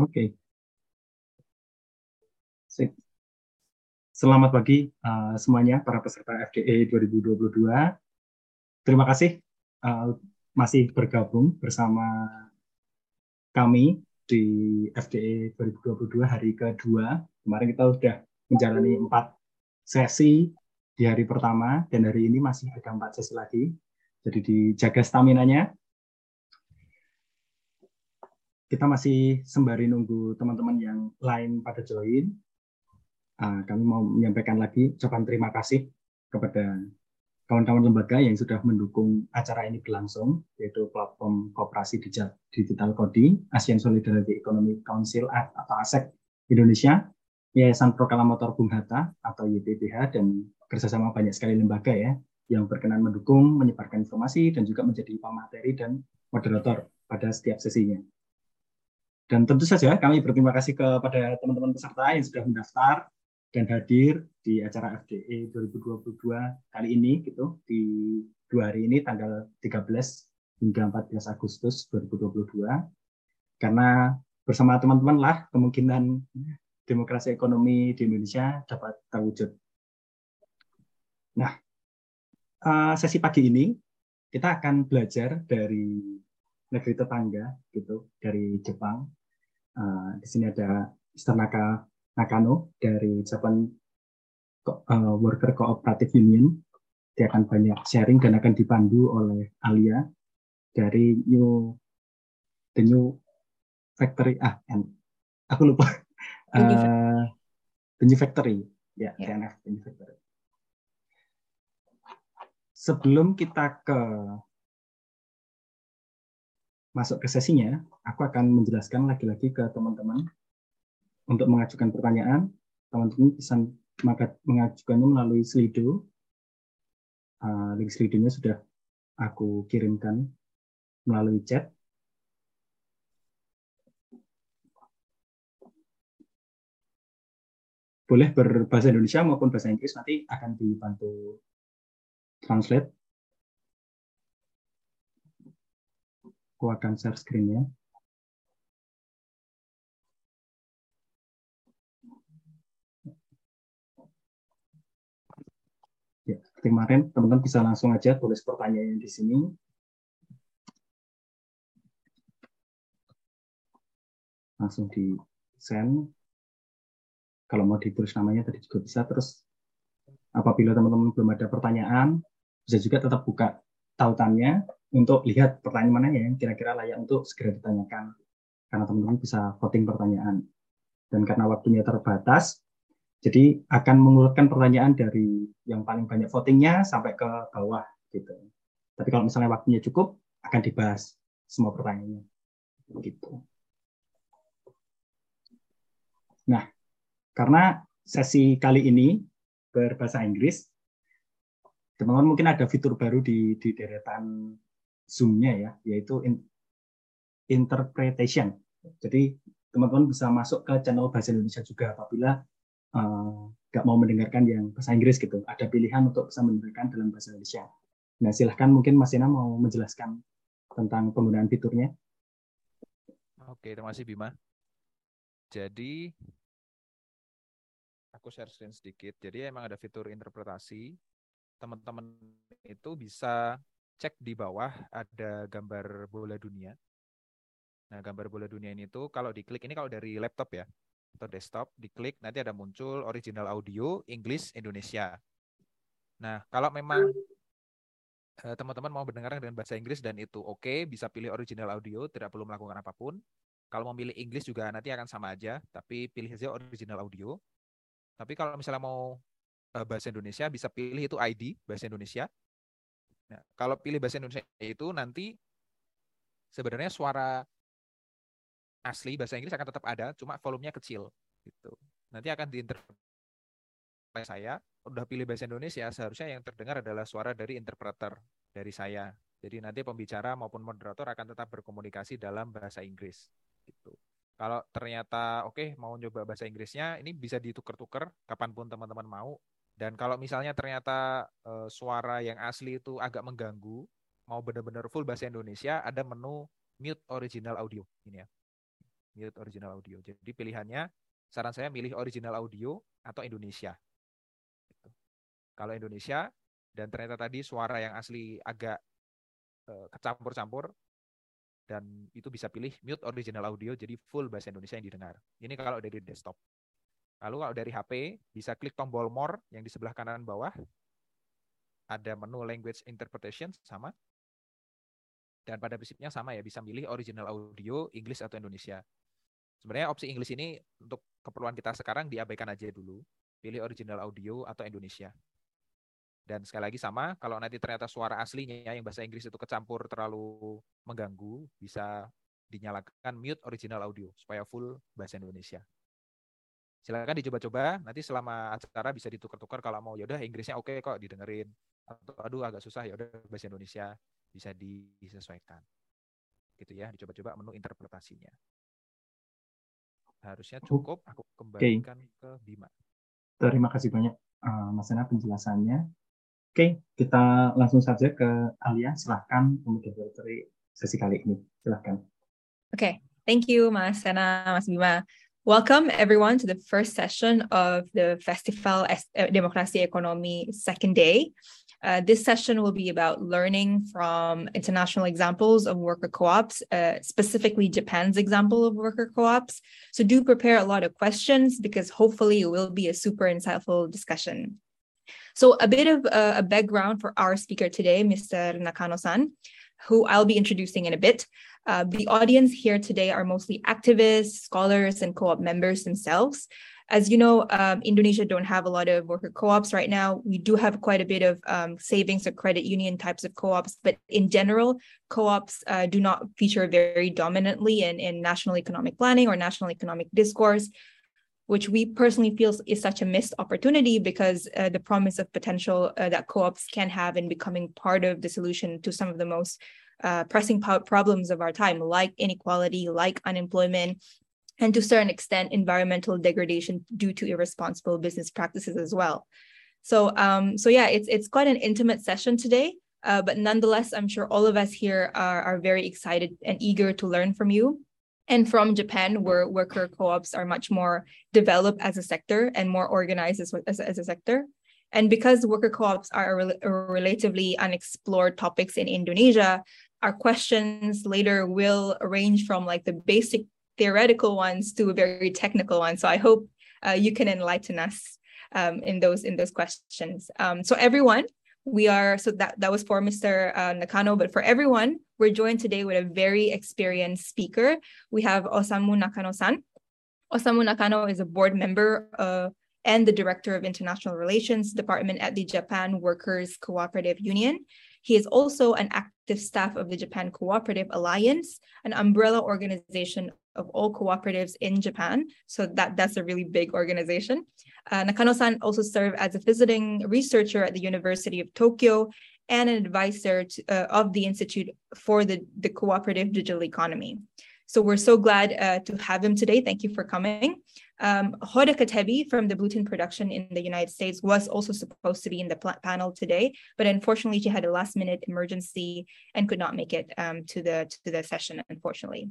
Oke. Sip. Selamat pagi uh, semuanya para peserta FDE 2022. Terima kasih uh, masih bergabung bersama kami di FDE 2022 hari kedua. Kemarin kita sudah menjalani empat sesi di hari pertama dan hari ini masih ada empat sesi lagi. Jadi dijaga stamina-nya, kita masih sembari nunggu teman-teman yang lain pada join. Uh, kami mau menyampaikan lagi ucapan terima kasih kepada kawan-kawan lembaga yang sudah mendukung acara ini berlangsung, yaitu platform Kooperasi Digital Coding, ASEAN Solidarity Economic Council atau ASEC Indonesia, Yayasan Proklamator Bung Hatta atau YPBH, dan kerjasama banyak sekali lembaga ya yang berkenan mendukung, menyebarkan informasi, dan juga menjadi pemateri dan moderator pada setiap sesinya. Dan tentu saja kami berterima kasih kepada teman-teman peserta yang sudah mendaftar dan hadir di acara FDE 2022 kali ini gitu. Di dua hari ini tanggal 13 hingga 14 Agustus 2022 karena bersama teman-teman lah kemungkinan demokrasi ekonomi di Indonesia dapat terwujud. Nah, eh, sesi pagi ini kita akan belajar dari negeri tetangga gitu dari Jepang Uh, di sini ada Mr. Naka, Nakano dari Japan uh, Worker Cooperative Union. Dia akan banyak sharing dan akan dipandu oleh Alia dari New The New Factory ah and, aku lupa uh, The New Factory ya yeah. TNF The New Factory. Sebelum kita ke masuk ke sesinya, aku akan menjelaskan lagi-lagi ke teman-teman untuk mengajukan pertanyaan. Teman-teman bisa mengajukannya melalui Slido. Uh, link Slido-nya sudah aku kirimkan melalui chat. Boleh berbahasa Indonesia maupun bahasa Inggris, nanti akan dibantu translate Aku akan share screen-nya. Ya, kemarin, teman-teman bisa langsung aja tulis pertanyaan di sini. Langsung di send. Kalau mau ditulis namanya tadi juga bisa. Terus apabila teman-teman belum ada pertanyaan, bisa juga tetap buka tautannya untuk lihat pertanyaan mana yang kira-kira layak untuk segera ditanyakan. Karena teman-teman bisa voting pertanyaan. Dan karena waktunya terbatas, jadi akan mengurutkan pertanyaan dari yang paling banyak votingnya sampai ke bawah gitu. Tapi kalau misalnya waktunya cukup, akan dibahas semua pertanyaannya. Gitu. Nah, karena sesi kali ini berbahasa Inggris, teman-teman mungkin ada fitur baru di, di deretan Zoom-nya ya, yaitu in, interpretation. Jadi teman-teman bisa masuk ke channel bahasa Indonesia juga apabila uh, nggak mau mendengarkan yang bahasa Inggris gitu. Ada pilihan untuk bisa mendengarkan dalam bahasa Indonesia. Nah silahkan mungkin Mas Ina mau menjelaskan tentang penggunaan fiturnya. Oke, terima kasih Bima. Jadi aku share screen sedikit. Jadi emang ada fitur interpretasi. Teman-teman itu bisa cek di bawah ada gambar bola dunia. Nah, gambar bola dunia ini tuh kalau diklik ini kalau dari laptop ya atau desktop diklik nanti ada muncul original audio English Indonesia. Nah, kalau memang eh, teman-teman mau mendengarkan dengan bahasa Inggris dan itu oke, okay, bisa pilih original audio, tidak perlu melakukan apa pun. Kalau mau pilih English juga nanti akan sama aja, tapi pilih saja original audio. Tapi kalau misalnya mau eh, bahasa Indonesia bisa pilih itu ID bahasa Indonesia. Nah, kalau pilih bahasa Indonesia itu nanti sebenarnya suara asli bahasa Inggris akan tetap ada, cuma volumenya kecil gitu. Nanti akan diinterpretasi saya, udah pilih bahasa Indonesia, seharusnya yang terdengar adalah suara dari interpreter dari saya. Jadi nanti pembicara maupun moderator akan tetap berkomunikasi dalam bahasa Inggris gitu. Kalau ternyata oke okay, mau nyoba bahasa Inggrisnya, ini bisa ditukar-tukar kapan pun teman-teman mau. Dan kalau misalnya ternyata uh, suara yang asli itu agak mengganggu, mau benar-benar full bahasa Indonesia, ada menu mute original audio ini ya. Mute original audio. Jadi pilihannya saran saya milih original audio atau Indonesia. Kalau Indonesia dan ternyata tadi suara yang asli agak uh, kecampur-campur dan itu bisa pilih mute original audio jadi full bahasa Indonesia yang didengar. Ini kalau dari desktop. Lalu kalau dari HP bisa klik tombol more yang di sebelah kanan bawah. Ada menu language interpretation sama. Dan pada prinsipnya sama ya, bisa milih original audio, Inggris atau Indonesia. Sebenarnya opsi Inggris ini untuk keperluan kita sekarang diabaikan aja dulu. Pilih original audio atau Indonesia. Dan sekali lagi sama, kalau nanti ternyata suara aslinya yang bahasa Inggris itu kecampur terlalu mengganggu, bisa dinyalakan mute original audio supaya full bahasa Indonesia. Silakan dicoba-coba, nanti selama acara bisa ditukar-tukar kalau mau yaudah Inggrisnya oke okay kok didengerin atau aduh agak susah ya udah bahasa Indonesia bisa disesuaikan. Gitu ya, dicoba-coba menu interpretasinya. Harusnya cukup aku kembalikan okay. ke Bima. Terima kasih banyak uh, Mas Ena penjelasannya. Oke, kita langsung saja ke Alia. Silahkan dari sesi kali ini. Silahkan. Okay, thank you, Mas Sena, Mas Bima. Welcome everyone to the first session of the Festival Demokrasi Ekonomi second day. Uh, this session will be about learning from international examples of worker co-ops, uh, specifically Japan's example of worker co-ops. So do prepare a lot of questions because hopefully it will be a super insightful discussion. So a bit of uh, a background for our speaker today, Mr. Nakano-san, who I'll be introducing in a bit. Uh, the audience here today are mostly activists, scholars, and co-op members themselves. As you know, um, Indonesia don't have a lot of worker co-ops right now. We do have quite a bit of um, savings or credit union types of co-ops, but in general, co-ops uh, do not feature very dominantly in, in national economic planning or national economic discourse which we personally feel is such a missed opportunity because uh, the promise of potential uh, that co-ops can have in becoming part of the solution to some of the most uh, pressing problems of our time, like inequality, like unemployment, and to a certain extent, environmental degradation due to irresponsible business practices as well. So, um, so yeah, it's it's quite an intimate session today, uh, but nonetheless, I'm sure all of us here are, are very excited and eager to learn from you and from Japan, where worker co-ops are much more developed as a sector and more organized as, as, as a sector. And because worker co-ops are a, a relatively unexplored topics in Indonesia, our questions later will range from like the basic theoretical ones to a very technical one. So I hope uh, you can enlighten us um, in those in those questions. Um, so everyone, we are so that that was for Mr. Uh, Nakano, but for everyone, we're joined today with a very experienced speaker. We have Osamu Nakano-san. Osamu Nakano is a board member uh, and the director of international relations department at the Japan Workers Cooperative Union. He is also an active staff of the Japan Cooperative Alliance, an umbrella organization of all cooperatives in Japan. So that, that's a really big organization. Uh, Nakano-san also served as a visiting researcher at the University of Tokyo and an advisor to, uh, of the Institute for the, the Cooperative Digital Economy. So we're so glad uh, to have him today. Thank you for coming. Um, Hoda Katebi from the Blue Tin production in the United States was also supposed to be in the panel today, but unfortunately she had a last minute emergency and could not make it um, to, the, to the session, unfortunately.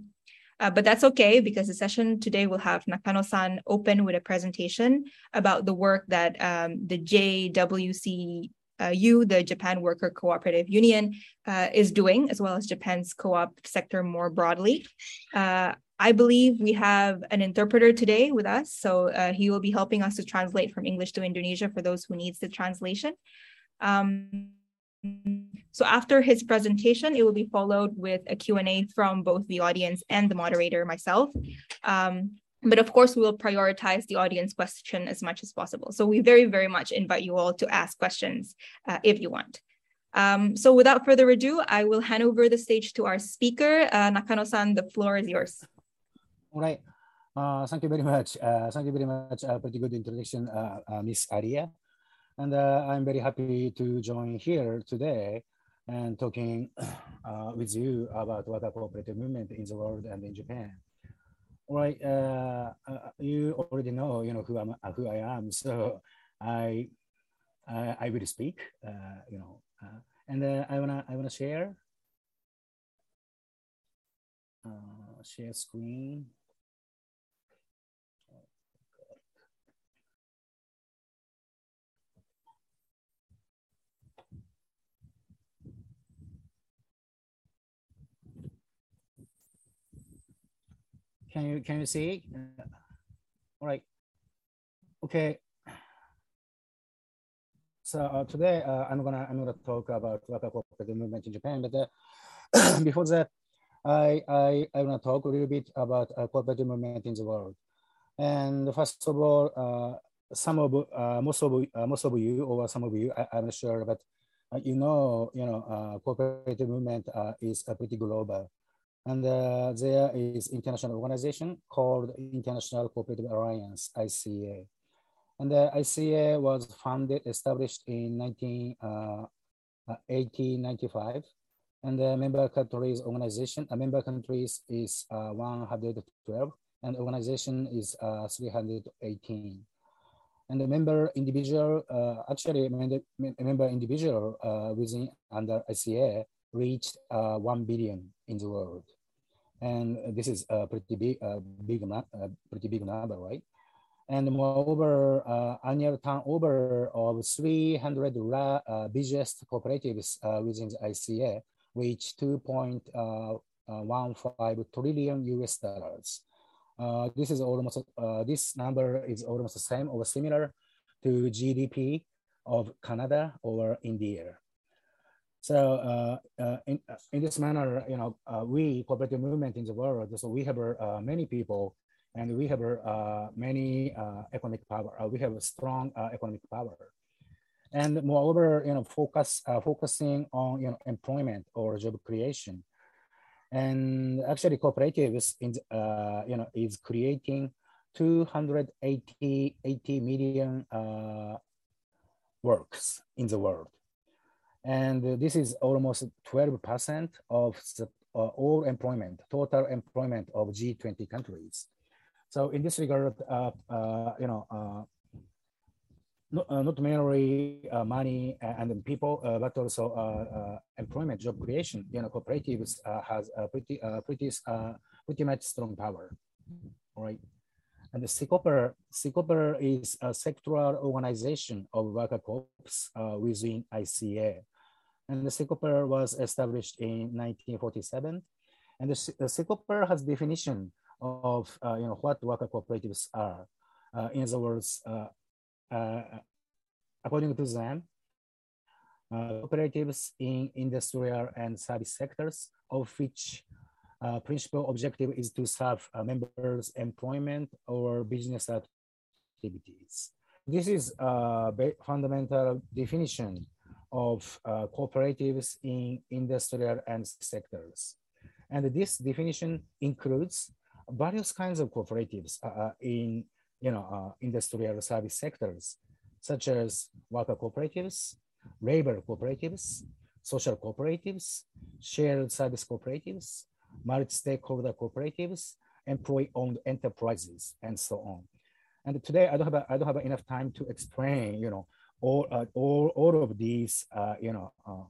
Uh, but that's okay because the session today will have Nakano-san open with a presentation about the work that um, the JWC you, the Japan Worker Cooperative Union, uh, is doing, as well as Japan's co-op sector more broadly. Uh, I believe we have an interpreter today with us, so uh, he will be helping us to translate from English to Indonesia for those who needs the translation. Um, so after his presentation, it will be followed with a Q&A from both the audience and the moderator, myself. Um, but of course, we will prioritize the audience question as much as possible. So we very, very much invite you all to ask questions uh, if you want. Um, so without further ado, I will hand over the stage to our speaker. Uh, Nakano-san, the floor is yours. All right. Uh, thank you very much. Uh, thank you very much. Uh, pretty good introduction, uh, uh, Miss Aria. And uh, I'm very happy to join here today and talking with you about a cooperative movement in the world and in Japan. All right, uh, uh, you already know you know who i'm uh, who i am so i i, I will speak uh, you know uh, and uh, i wanna i wanna share share screen can you can you see? All right. Okay. So uh, today uh, I'm gonna I'm gonna talk about cooperative movement in Japan, but uh, before that, I I I wanna talk a little bit about uh, cooperative movement in the world. And first of all, uh, some of uh, most of most of you or some of you, I, am not sure, but you know, you know, cooperative movement is pretty global, and uh, there is international organization called International Cooperative Alliance (ICA), and the ICA was founded, established in 19, 1895, and the member countries organization, a member countries is 112, and organization is 318 and the member individual, uh, actually member individual uh, within under ICA reached uh, 1 billion in the world. And this is a pretty big, uh, big, uh, pretty big number, right? And moreover, uh, annual turnover of 300 uh, biggest cooperatives uh, within the ICA reached 2.15 trillion US dollars. This is almost this number is almost the same or similar to GDP of Canada or India. So uh, uh in, uh, in this manner, you know, we cooperative movement in the world. So we have many people, and we have many economic power. we have a strong economic power, and moreover, you know, focus focusing on you know employment or job creation and actually cooperatives in, uh, you know, is creating 280 80 million uh, works in the world. And this is almost 12% of the, uh, all employment, total employment of G20 countries. So in this regard, uh, uh, you know, uh, not, uh, not merely uh, money and people, but also employment, job creation. You know, cooperatives has a pretty, pretty, pretty much strong power, right? And the CICOPA, CICOPA is a sectoral organization of worker corps within ICA. And the CICOPA was established in 1947. And the, the CICOPA has definition of, you know, what worker cooperatives are. in other words, uh, according to them, uh, cooperatives in industrial and service sectors, of which uh, principal objective is to serve uh, members' employment or business activities. This is a fundamental definition of uh, cooperatives in industrial and sectors. And this definition includes various kinds of cooperatives uh, in you know, uh, industrial service sectors, such as worker cooperatives, labor cooperatives, social cooperatives, shared service cooperatives, multi-stakeholder cooperatives, employee-owned enterprises, and so on. And today, I don't have a, I don't have enough time to explain, you know, all uh, all all of these, uh, you know, uh,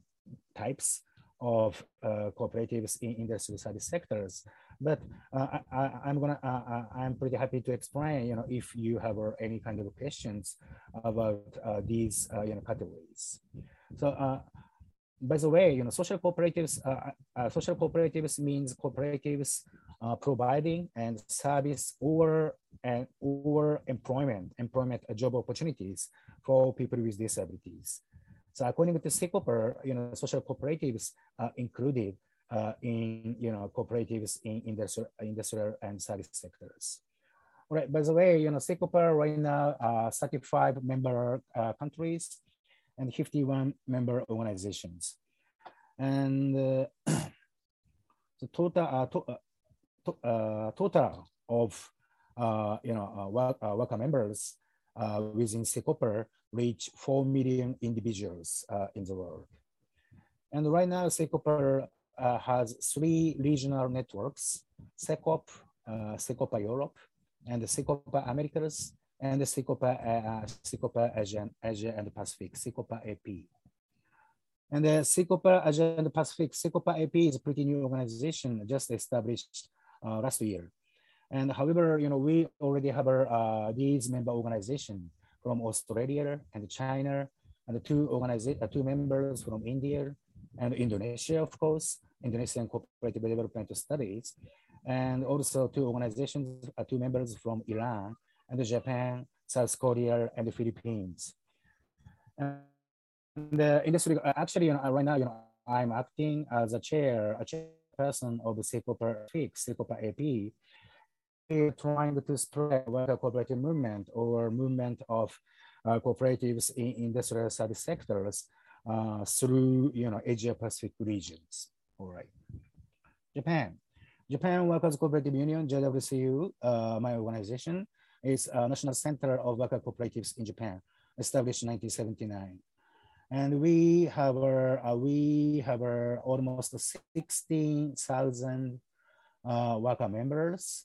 types of uh, cooperatives in industrial service sectors. But uh, I, am gonna, uh, uh, I'm pretty happy to explain, you know, if you have uh, any kind of questions about uh, these, uh, you know, categories. So, by the way, you know, social cooperatives, social cooperatives means cooperatives providing and service or and or employment, employment job opportunities for people with disabilities. So according to CICOPA, you know, social cooperatives are included uh, in you know cooperatives in industrial, industrial and service sectors. All right. By the way, you know CICOPA right now uh, 35 member uh, countries and 51 member organizations, and uh, the total uh, to, uh, uh, total of you know work, worker members within CICOPA reach 4 million individuals in the world. And right now, CICOPA uh, has three regional networks, SECOP, uh, CICOPA Europe, and the CICOPA Americas, and the CICOPA, uh, CICOPA Asia, Asia and Pacific, CICOPA AP. And the CICOPA Asia and Pacific, CICOPA AP is a pretty new organization just established uh, last year. And however, you know, we already have our, uh, these member organizations from Australia and China, and two organiza- uh, two members from India and Indonesia, of course, Indonesian Cooperative Development Studies. and also two organizations, uh, two members from Iran and Japan, South Korea, and the Philippines. And the industry, uh, actually, you know, right now, you know, I'm acting as a chair, a chairperson of the CICOPA FIX, CICOPA AP, trying to spread the cooperative movement or movement of uh, cooperatives in industrial service sectors uh, through, you know, Asia Pacific regions. All right. Japan. Japan Workers Cooperative Union, JWCU, uh, my organization, is a national center of worker cooperatives in Japan, established in 1979. And we have uh, we have our almost 16,000 uh, worker members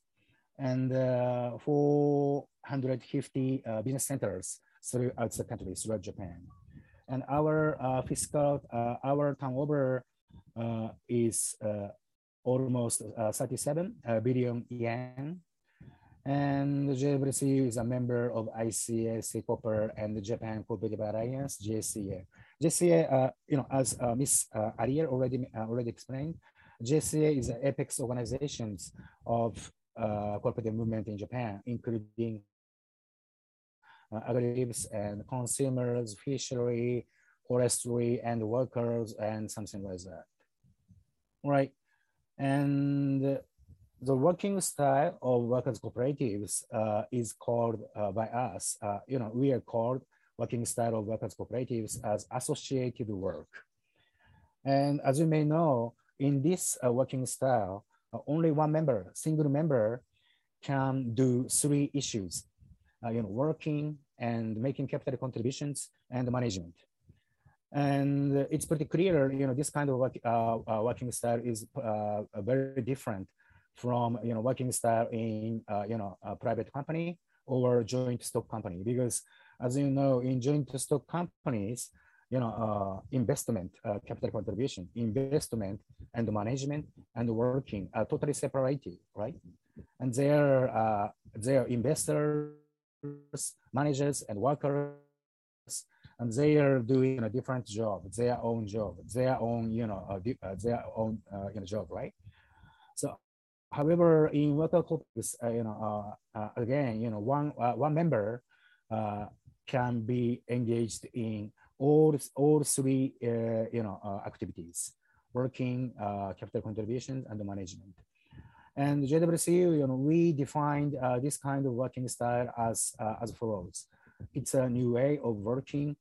and uh, 450 uh, business centers throughout the country, throughout Japan. And our uh, fiscal, uh, our turnover is almost 37 billion yen and JWC is a member of ICA, COPER, and the Japan Cooperative Alliance, JCA. JCA, uh, you know, as uh, Ms. Uh, Ariel already uh, already explained, JCA is an apex organizations of uh, cooperative movement in Japan, including uh, aggregators and consumers, fishery, forestry, and workers, and something like that. Right. And the working style of workers cooperatives uh, is called uh, by us, uh, you know, we are called working style of workers cooperatives as associated work. And as you may know, in this uh, working style, uh, only one member, single member can do three issues, uh, you know, working and making capital contributions and management. And it's pretty clear, you know, this kind of work, working style is very different from you know working style in uh, you know a private company or joint stock company. Because as you know in joint stock companies you know uh, investment uh, capital contribution investment and management and working are totally separated right? And their uh, their investors managers and workers and they are doing a different job their own job their own you know uh, their own uh, you know job right However, in worker cooperatives, uh, you know, uh, uh, again, you know, one uh, one member uh, can be engaged in all all three, uh, you know, activities: working, capital contributions, and management. And JWCU, you know, we defined this kind of working style as as follows: it's a new way of working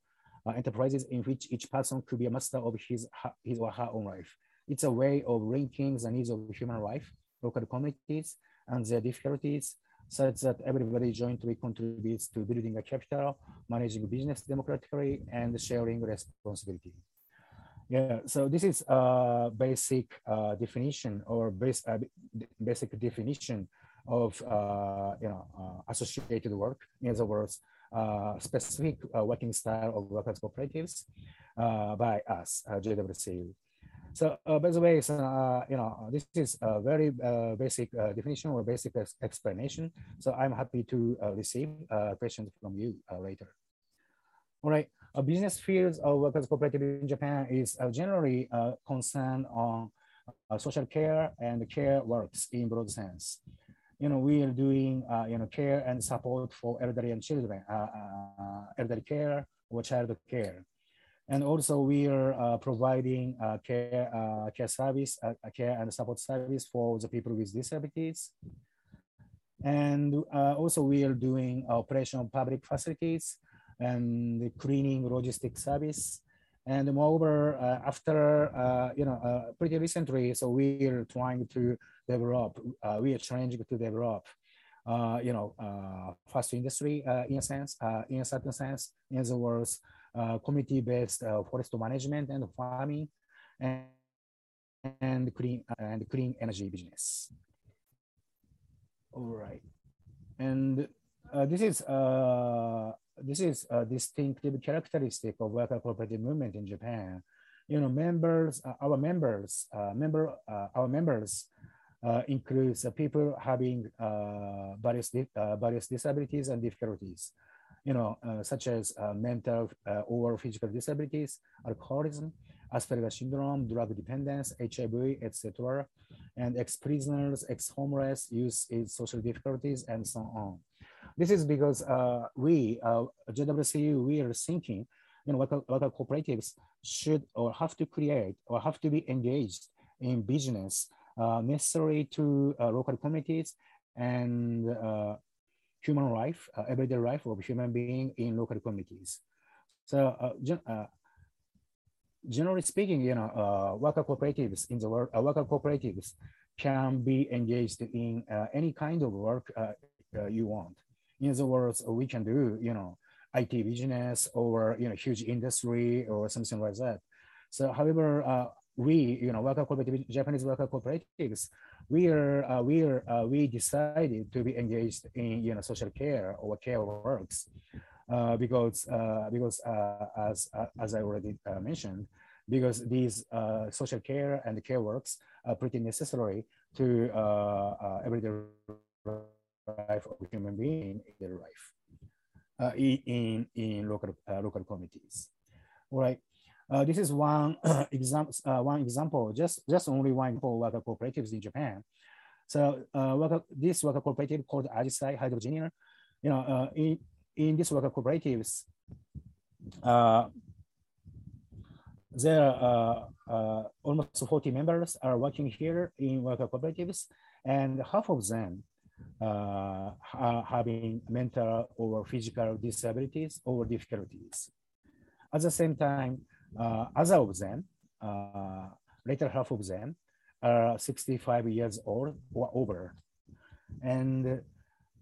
enterprises in which each person could be a master of his his or her own life. It's a way of linking the needs of human life local communities and their difficulties such that everybody jointly contributes to building a capital, managing business democratically, and sharing responsibility. Yeah, so this is a basic uh, definition or base, uh, basic definition of uh, you know uh, associated work. In other words, uh, specific uh, working style of workers cooperatives by us, JWCU. So uh, by the way, so, uh, you know, this is a very uh, basic uh, definition or basic explanation. So I'm happy to uh, receive uh, questions from you later. All right, a business fields of workers cooperative in Japan is generally concerned on social care and care works in broad sense. You know, we are doing, you know, care and support for elderly and children, elderly care or child care and also we are uh, providing uh, care, uh, care service, uh, care and support service for the people with disabilities. And uh, also we are doing operational public facilities and the cleaning logistic service. And moreover, uh, after, you know, pretty recently, so we are trying to develop, we are trying to develop you know, fast industry in a sense, in a certain sense, in other words, uh, community-based uh, forest management and farming, and, and clean and clean energy business. All right, and uh, this is this is a distinctive characteristic of worker cooperative movement in Japan. You know, members, our members, member, our members uh, includes uh, people having uh, various, various disabilities and difficulties you know, uh, such as uh, mental uh, or physical disabilities, alcoholism, Asperger syndrome, drug dependence, HIV, etc., and ex-prisoners, ex-homeless, youth is social difficulties, and so on. This is because uh, we, uh, JWCU, we are thinking, you know, local, local cooperatives should or have to create or have to be engaged in business uh, necessary to uh, local communities and human life, uh, everyday life of human being in local communities. So generally speaking, you know, uh, worker cooperatives in the world, uh, worker cooperatives can be engaged in uh, any kind of work uh, uh, you want. In other words, we can do, you know, IT business or you know huge industry or something like that. So, however, uh, we, you know, worker cooperative, Japanese worker cooperatives, we are, uh, we are, uh, we decided to be engaged in, you know, social care or care works. Uh, because uh, because uh, as uh, as I already mentioned, because these social care and care works are pretty necessary to everyday life of human being in their life in in local local communities. All right. Uh, this is one example. Uh, one example, just just only one for worker cooperatives in Japan. So uh, worker, this worker cooperative called Ajisai Hydrogeneer, you know, in in these worker cooperatives, uh, there are uh, uh, almost 40 members are working here in worker cooperatives, and half of them uh, are having mental or physical disabilities or difficulties. At the same time, uh, other of them, uh, later half of them, are 65 years old or over. And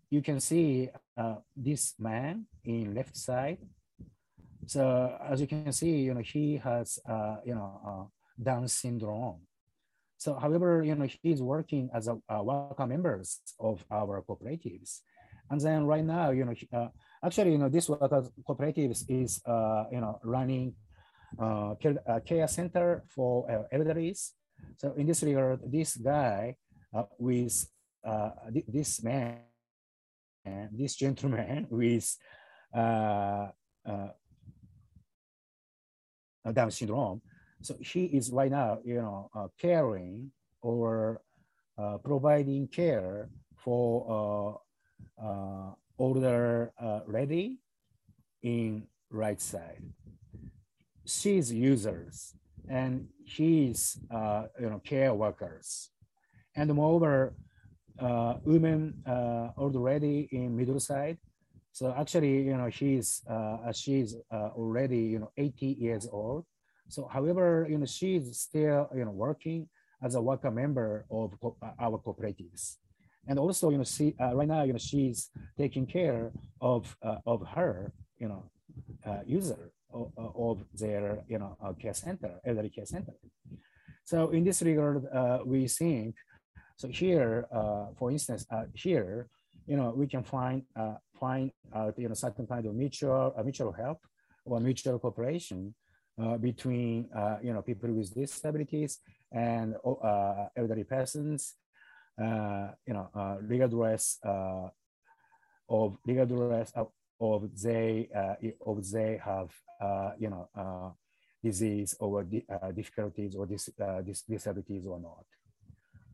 you can see uh, this man in left side. So as you can see, you know, he has, uh, you know, uh, Down syndrome. So however, you know, he's working as a, a worker members of our cooperatives. And then right now, you know, uh, actually, you know, this worker cooperatives is, uh, you know, running uh, care, uh, care center for uh. So in this regard, this guy uh, with uh, th this man this gentleman with uh, uh, Down syndrome. So he is right now, you know, caring or providing care for older lady in right side. She's users and he's, you know, care workers. And moreover, uh, women uh, already in middle side. So actually, you know, she's uh, she's uh, already you know 80 years old. So however, you know, she's still you know working as a worker member of co our cooperatives. And also, you know, she uh, right now, you know, she's taking care of uh, of her, you know, user of, of, their, you know, care center, elderly care center. So in this regard, we think so here, uh, for instance, uh, here, you know, we can find uh, find you know certain kind of mutual uh, mutual help or mutual cooperation uh, between uh, you know people with disabilities and uh, elderly persons. Uh, you know, uh, regardless uh, of regardless of, of they uh, of they have uh, you know uh, disease or di difficulties or dis, dis disabilities or not.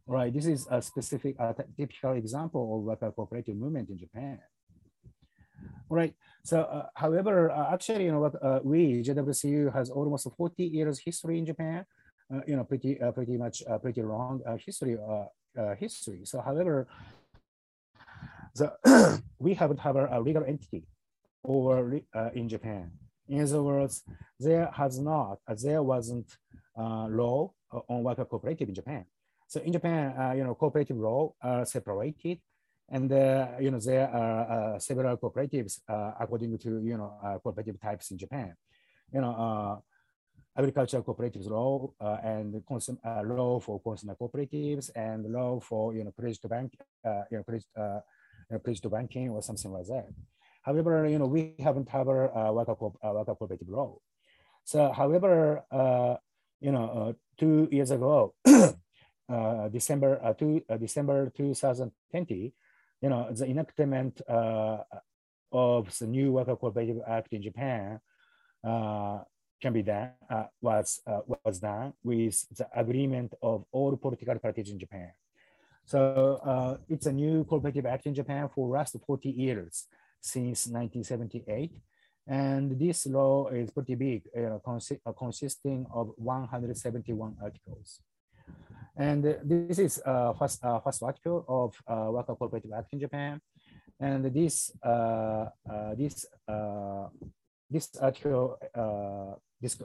Right, this is a specific, typical example of a cooperative movement in Japan. Right, so uh, however, uh, actually, you know, what uh, we, JWCU has almost 40 years history in Japan, you know, pretty, pretty much, pretty long history, history. So however, the we haven't have a, a legal entity over in Japan. In other words, there has not, there wasn't law on worker cooperative in Japan. So in Japan, uh, you know, cooperative law are separated, and uh, you know there are uh, several cooperatives uh, according to you know uh, cooperative types in Japan. You know, uh, agricultural cooperatives law and consum- law for consumer cooperatives and law for you know credit to bank, you know credit, you know, credit to banking or something like that. However, you know we haven't have a worker, co- worker cooperative law. So, however, you know, two years ago. Uh, December uh, two, uh, December 2020, you know, the enactment of the new Worker Cooperative Act in Japan can be done uh, was uh, was done with the agreement of all political parties in Japan. So uh, it's a new cooperative act in Japan for last 40 years since 1978. And this law is pretty big, uh, consi uh, consisting of 171 articles. And this is uh, first, uh, first article of uh, Worker Cooperative Act in Japan. And this, uh, uh, this, uh, this article this,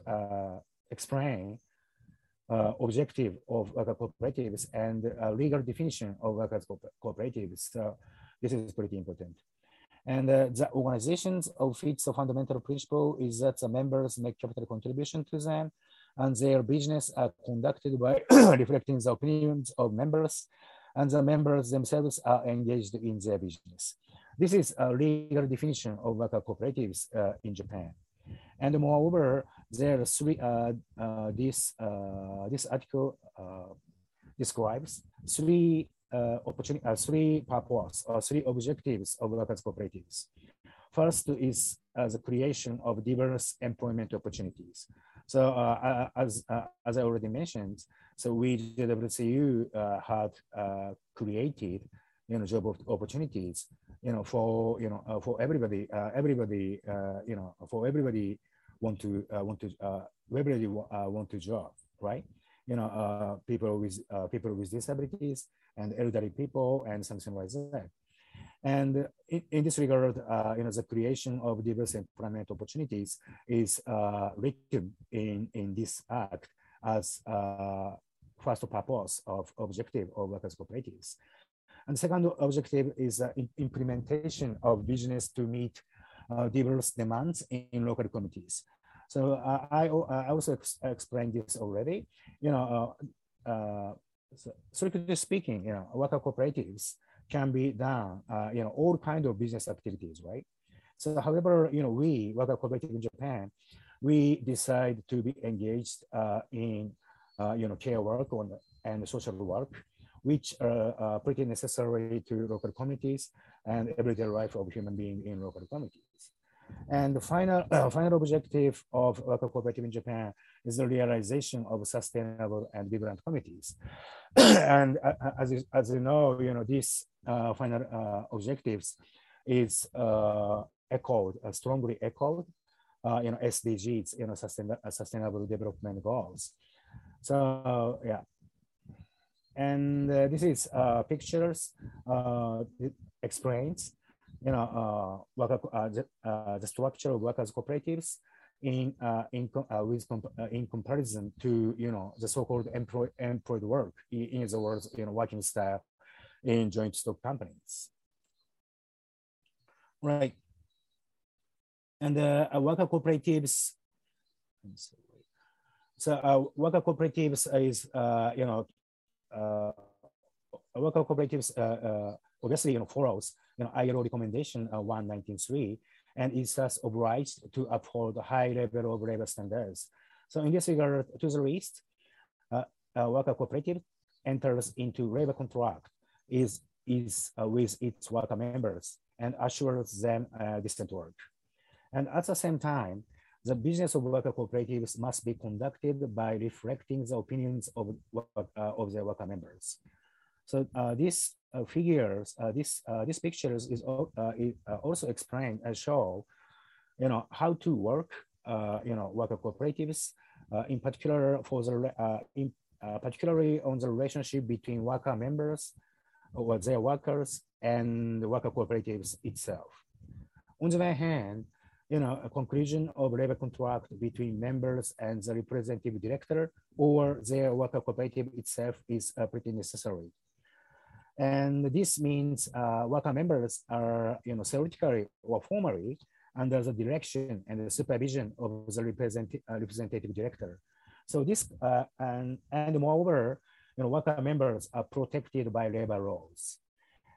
explain objective of worker cooperatives and legal definition of workers cooperatives. So this is pretty important. And uh, the organizations of its fundamental principle is that the members make capital contribution to them and their business are conducted by reflecting the opinions of members and the members themselves are engaged in their business. This is a legal definition of worker cooperatives uh, in Japan. And moreover, there are three, uh, uh, this, uh, this article uh, describes three uh, uh, three purposes or three objectives of workers cooperatives. First is uh, the creation of diverse employment opportunities. So uh, as, uh, as I already mentioned, so we, the WCU, uh, had created, you know, job opportunities, you know, for, you know, for everybody, everybody, you know, for everybody want to, want to, everybody want to job, right? You know, people with, people with disabilities, and elderly people and something like that. And in, in this regard, uh, you know, the creation of diverse employment opportunities is uh, written in, in this act as uh, first purpose of objective of workers' cooperatives. And second objective is uh, implementation of business to meet uh, diverse demands in, in local communities. So uh, I, I also ex explained this already. You know, so, strictly speaking, you know, worker cooperatives can be done, uh, you know, all kind of business activities, right? So, however, you know, we worker cooperative in Japan, we decide to be engaged uh, in, uh, you know, care work on, and social work, which are uh, pretty necessary to local communities and everyday life of human being in local communities. And the final, uh, final objective of worker cooperative in Japan is the realization of sustainable and vibrant communities. and uh, uh, as, you, as you know, you know, these uh, final uh, objectives is uh, echoed, strongly echoed, you know, SDGs, you know, sustain, sustainable development goals. So yeah, and this is pictures explains you know, uh, worker, uh, the, uh, the structure of workers cooperatives in uh, in uh, with comp uh, in comparison to you know the so-called employed employed work in, in other words you know working style in joint stock companies. Right. And uh, worker cooperatives so worker cooperatives is you know worker cooperatives obviously you know follows you know, ILO recommendation uh, 193 and is thus obliged to uphold a high level of labor standards. So in this regard, to the least, uh, a worker cooperative enters into labor contract is, is uh, with its worker members and assures them uh, decent work. And at the same time, the business of worker cooperatives must be conducted by reflecting the opinions of, uh, of their worker members. So uh, this uh, Uh, figures, uh, this uh, this pictures is, uh, is uh, also explain and show, you know, how to work, you know, worker cooperatives, in particular for the in, particularly on the relationship between worker members or their workers and worker cooperatives itself. On the one hand, you know, a conclusion of labor contract between members and the representative director or their worker cooperative itself is uh, pretty necessary. And this means uh, worker members are, you know, theoretically or formally under the direction and the supervision of the represent, uh, representative director. So this, uh, and, and moreover, you know, worker members are protected by labor laws.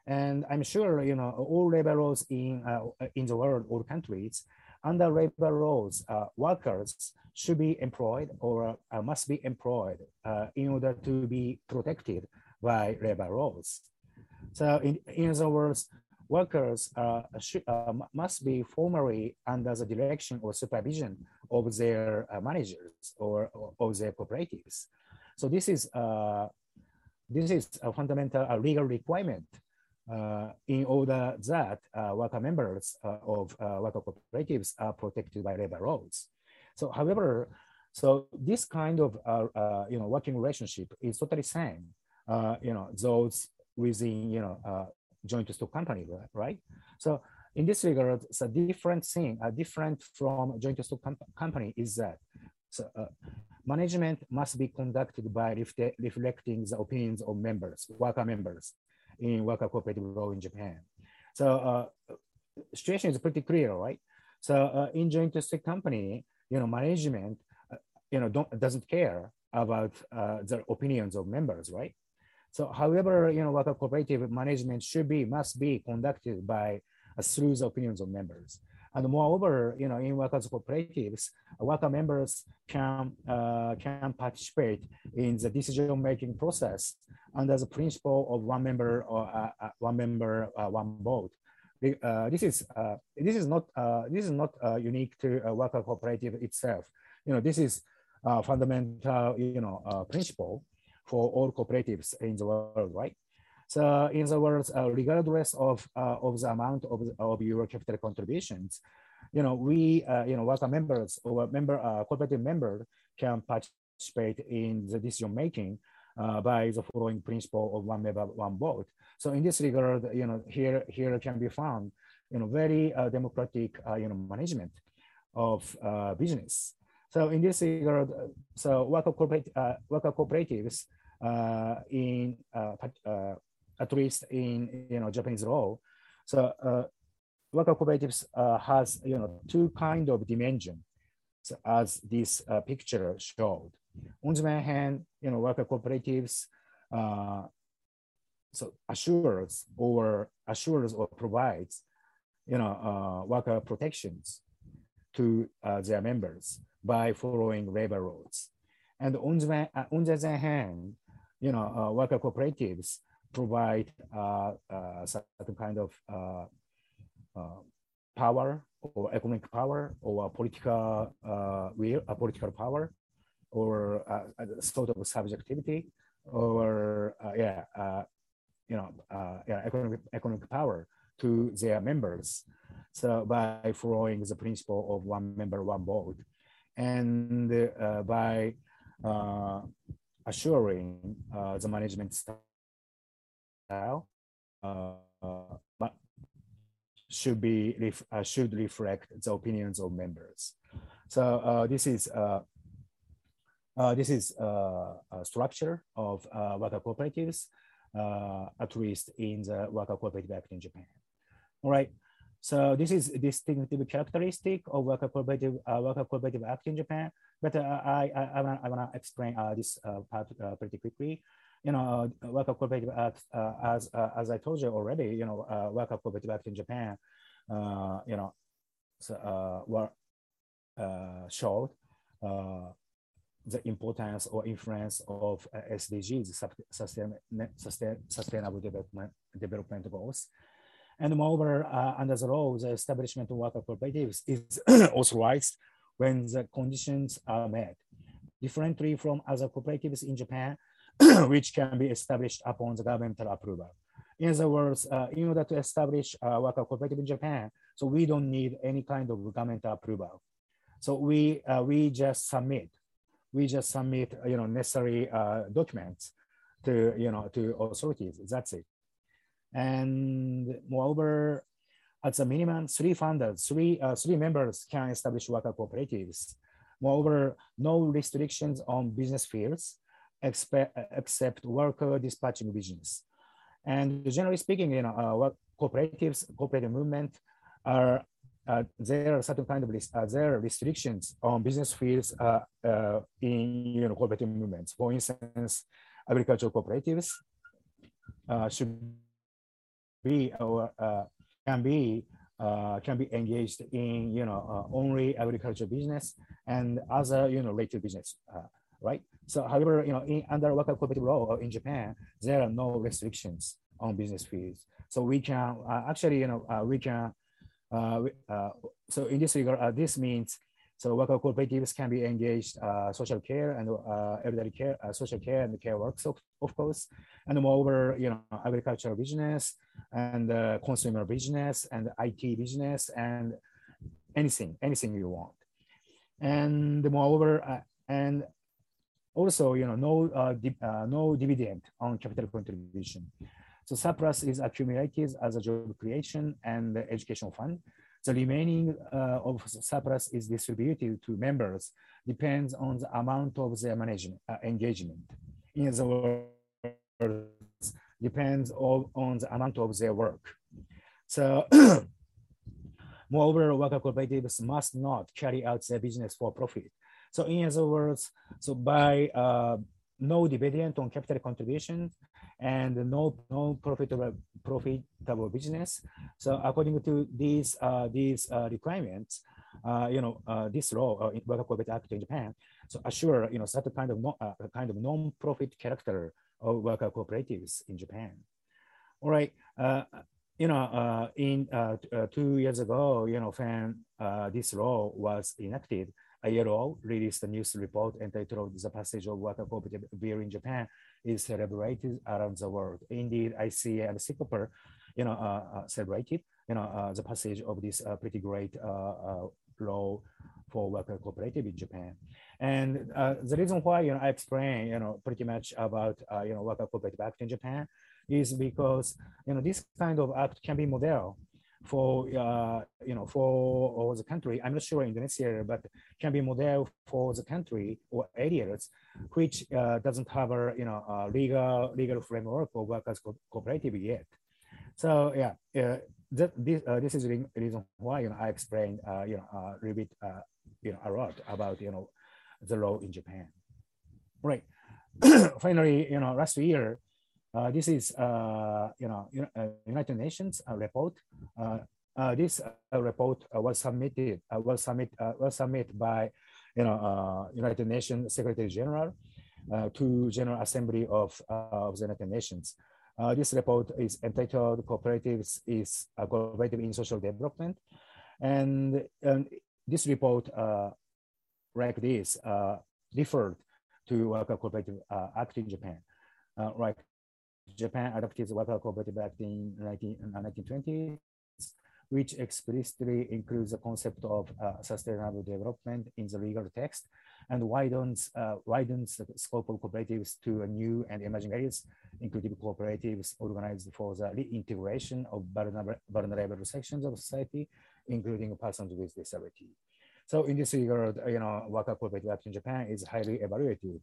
And I'm sure, you know, all labor laws in, uh, in the world, all countries, under labor laws, uh, workers should be employed or uh, must be employed in order to be protected by labor laws. So in, in other words, workers uh, should, uh, must be formally under the direction or supervision of their uh, managers or, of their cooperatives. So this is uh, this is a fundamental legal requirement uh, in order that uh, worker members of worker cooperatives are protected by labor laws. So, however, so this kind of you know working relationship is totally same. You know those within you know joint stock company, right? So in this regard, it's a different thing, a different from joint stock com company is that so, uh, management must be conducted by reflecting the opinions of members, worker members in worker cooperative law in Japan. So uh, situation is pretty clear, right? So uh, in joint stock company, you know, management, uh, you know, don't, doesn't care about uh, the opinions of members, right? So however, you know, worker cooperative management should be, must be conducted by uh, through the opinions of members. And moreover, you know, in workers cooperatives, worker members can uh, can participate in the decision-making process under the principle of one member or uh, uh one member, uh, one vote. Uh, this is this is not this is not unique to a worker cooperative itself. You know, this is fundamental, you know, principle for all cooperatives in the world, right? So in the words, uh, regardless of, uh, of the amount of, of your capital contributions, you know, we, uh, you know, worker members or member, uh, cooperative member can participate in the decision making uh, by the following principle of one member, one vote. So in this regard, you know, here, here can be found, you know, very uh, democratic, you know, management of business. So in this regard, so worker, corporate, worker cooperatives in uh, uh, at least in you know Japanese law. So worker cooperatives has you know two kind of dimension as this picture showed. On the one hand, you know worker cooperatives so assures or assures or provides you know uh, worker protections to uh, their members by following labor laws and on the, on the other hand you know, uh, worker cooperatives provide uh, uh, certain kind of power or economic power or political will, a political power or a sort of subjectivity or yeah, you know, yeah, economic, economic power to their members. So by following the principle of one member, one vote, and uh, by uh, assuring uh, the management style uh, should be ref uh, should reflect the opinions of members. So uh, this is this is a structure of worker cooperatives, at least in the Worker Cooperative Act in Japan. All right. So this is distinctive characteristic of worker cooperative uh, worker cooperative act in Japan. But uh, I, I, I, I wanna explain uh, this uh, part uh, pretty quickly. You know, uh, worker cooperative act, as as I told you already, you know, worker cooperative act in Japan, you know, so, were showed the importance or influence of SDGs, sustain, sustain, sustainable development, development goals. And moreover, uh, under the law, the establishment of worker cooperatives is authorized when the conditions are met. Differently from other cooperatives in Japan, which can be established upon the governmental approval. In other words, uh, in order to establish a worker cooperative in Japan, so we don't need any kind of governmental approval. So we uh, we just submit, we just submit you know necessary uh, documents to you know to authorities. That's it. And moreover, at a minimum, three founders, three, uh, three members can establish worker cooperatives. Moreover, no restrictions on business fields except, except worker dispatching business. And generally speaking, you know, uh, cooperatives, cooperative movement are uh, there are certain kind of uh, there are restrictions on business fields uh, uh, in you know cooperative movements. For instance, agricultural cooperatives uh, should be or uh, can be uh, can be engaged in you know uh, only agriculture business and other you know related business, right? So, however, you know, in, under worker cooperative law in Japan, there are no restrictions on business fields. So we can uh, actually, you know, uh, we can, uh, uh, so in this regard, uh, this means, so worker cooperatives can be engaged uh, social care and elderly care, social care and care works, of, of course. And moreover, you know, agricultural business and consumer business and IT business and anything, anything you want. And moreover, and also, you know, no, uh, uh, no dividend on capital contribution. So surplus is accumulated as a job creation and education fund. The remaining uh, of surplus is distributed to members depends on the amount of their management uh, engagement. In other words, depends all on the amount of their work. So moreover, worker cooperatives must not carry out their business for profit. So in other words, so by uh, no dividend on capital contribution and no no profitable profitable business. So according to these uh, these uh, requirements, uh, you know uh, this law uh, in Worker Corporate Act in Japan, so assure you know certain kind of no, uh, kind of non-profit character of worker cooperatives in Japan. All right. You know, in two years ago, you know, when this law was enacted, a year old released a news report entitled The Passage of Worker Cooperative Bill in Japan is celebrated around the world. Indeed, ICA and CICOPA, you know, uh, uh, celebrated, you know, uh, the passage of this uh, pretty great uh, uh, law for worker cooperative in Japan. And the reason why, you know, I explain, you know, pretty much about, you know, worker cooperative act in Japan is because, you know, this kind of act can be model for uh, you know for the country. I'm not sure Indonesia, but can be model for the country or areas which uh, doesn't have a you know a legal legal framework for workers co cooperative yet. So yeah, uh, this uh, this is the reason why you know I explained uh, you know a little bit uh, you know a lot about you know the law in Japan. Right. Finally, you know last year uh, this is, uh, you know, uh, United Nations uh, report. Uh, uh, this report was submitted was submit was submitted by, you know, United Nations Secretary General to General Assembly of, of the United Nations. Uh, this report is entitled Cooperatives is uh, Cooperative in Social Development. And, and this report, uh, like this, referred to Worker Cooperative Act in Japan. right, Japan adopted the Worker Cooperative Act in 19, 1920, uh, which explicitly includes the concept of uh, sustainable development in the legal text and widens, uh, widens the scope of cooperatives to new and emerging areas, including cooperatives organized for the reintegration of vulnerable, vulnerable sections of society, including persons with disability. So in this regard, you know, Worker Cooperative Act in Japan is highly evaluated,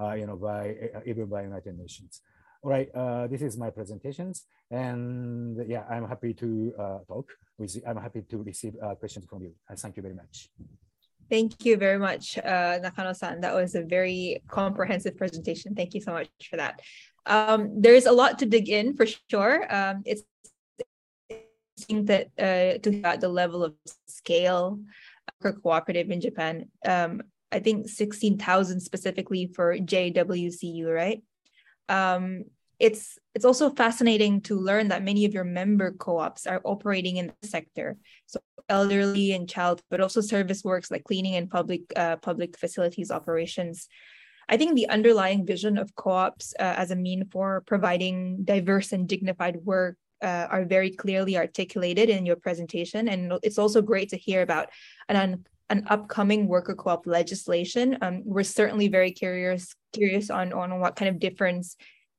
uh, you know, by even by United Nations. All right, uh, this is my presentations. And yeah, I'm happy to uh, talk with you. I'm happy to receive uh, questions from you. thank you very much. Thank you very much, uh, Nakano-san. That was a very comprehensive presentation. Thank you so much for that. Um, there's a lot to dig in for sure. Um, it's think that uh, to at the level of scale for cooperative in Japan. Um, I think 16,000 specifically for JWCU, right? Um, it's it's also fascinating to learn that many of your member co-ops are operating in the sector. So elderly and child but also service works like cleaning and public uh, public facilities operations. I think the underlying vision of co-ops uh, as a mean for providing diverse and dignified work uh, are very clearly articulated in your presentation. And it's also great to hear about an an upcoming worker co-op legislation. Um, we're certainly very curious curious on, on what kind of difference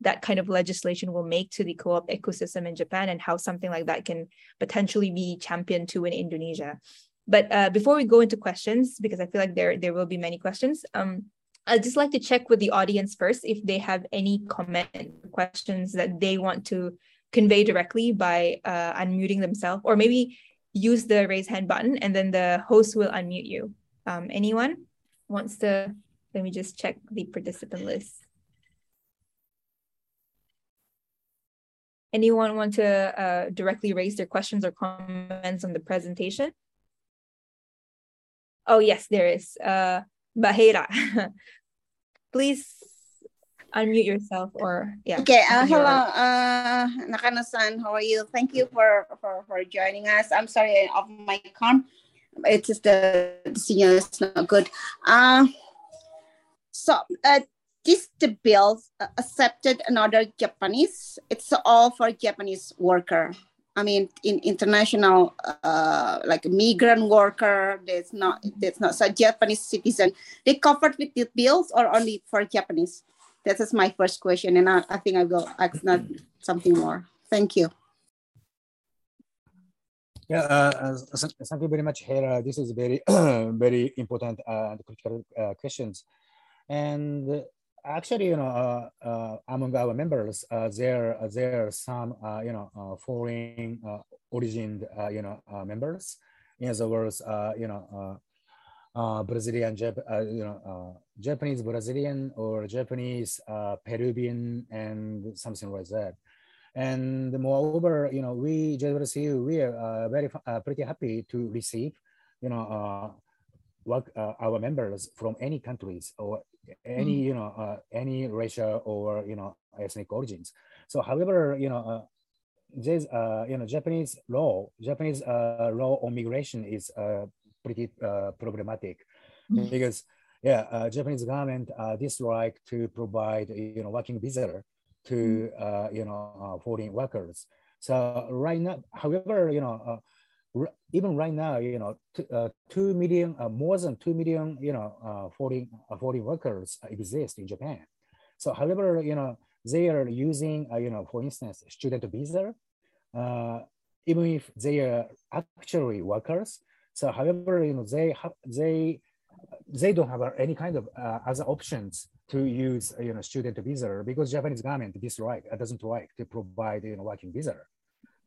that kind of legislation will make to the co-op ecosystem in Japan and how something like that can potentially be championed to in Indonesia. But uh, before we go into questions, because I feel like there there will be many questions, um, I'd just like to check with the audience first if they have any comment questions that they want to convey directly by uh, unmuting themselves, or maybe use the raise hand button and then the host will unmute you. Um, anyone wants to, let me just check the participant list. Anyone want to uh, directly raise their questions or comments on the presentation? Oh, yes, there is. Uh, Bahira, please unmute yourself or yeah. Okay. Uh, hello, uh, Nakano-san. How are you? Thank you for, for for joining us. I'm sorry of my com. It's just the, the signal is not good. Uh, so uh, this the bill accepted another Japanese. It's all for Japanese worker. I mean, in international, uh, like migrant worker, there's not, there's not so Japanese citizen. They covered with the bills or only for Japanese? That is my first question, and I, I think I will ask not something more. Thank you. Yeah, uh, uh thank you very much, Hera. This is very, very important uh, and critical uh, questions. And actually, you know, uh, uh, among our members, uh, there uh, there are some, uh, you know, uh, foreign origin, you know, members. In other words, you know, Brazilian, Jap you know, Japanese Brazilian or Japanese Peruvian and something like that. And moreover, you know, we JWCU, we are uh, very uh, pretty happy to receive, you know, uh, work our members from any countries or any mm. you know uh, any racial or you know ethnic origins so however you know uh, there's uh, you know japanese law japanese uh, law on migration is uh, pretty uh, problematic mm. because yeah uh, japanese government uh, dislike to provide you know working visa to mm. uh, you know uh, foreign workers so right now however you know uh, even right now, you know, uh, two million, uh, more than two million, you know, uh, foreign uh, foreign workers exist in Japan. So, however, you know, they are using, uh, you know, for instance, student visa, uh, even if they are actually workers. So, however, you know, they have they they don't have any kind of other options to use, you know, student visa because Japanese government dislike doesn't like to provide, you know, working visa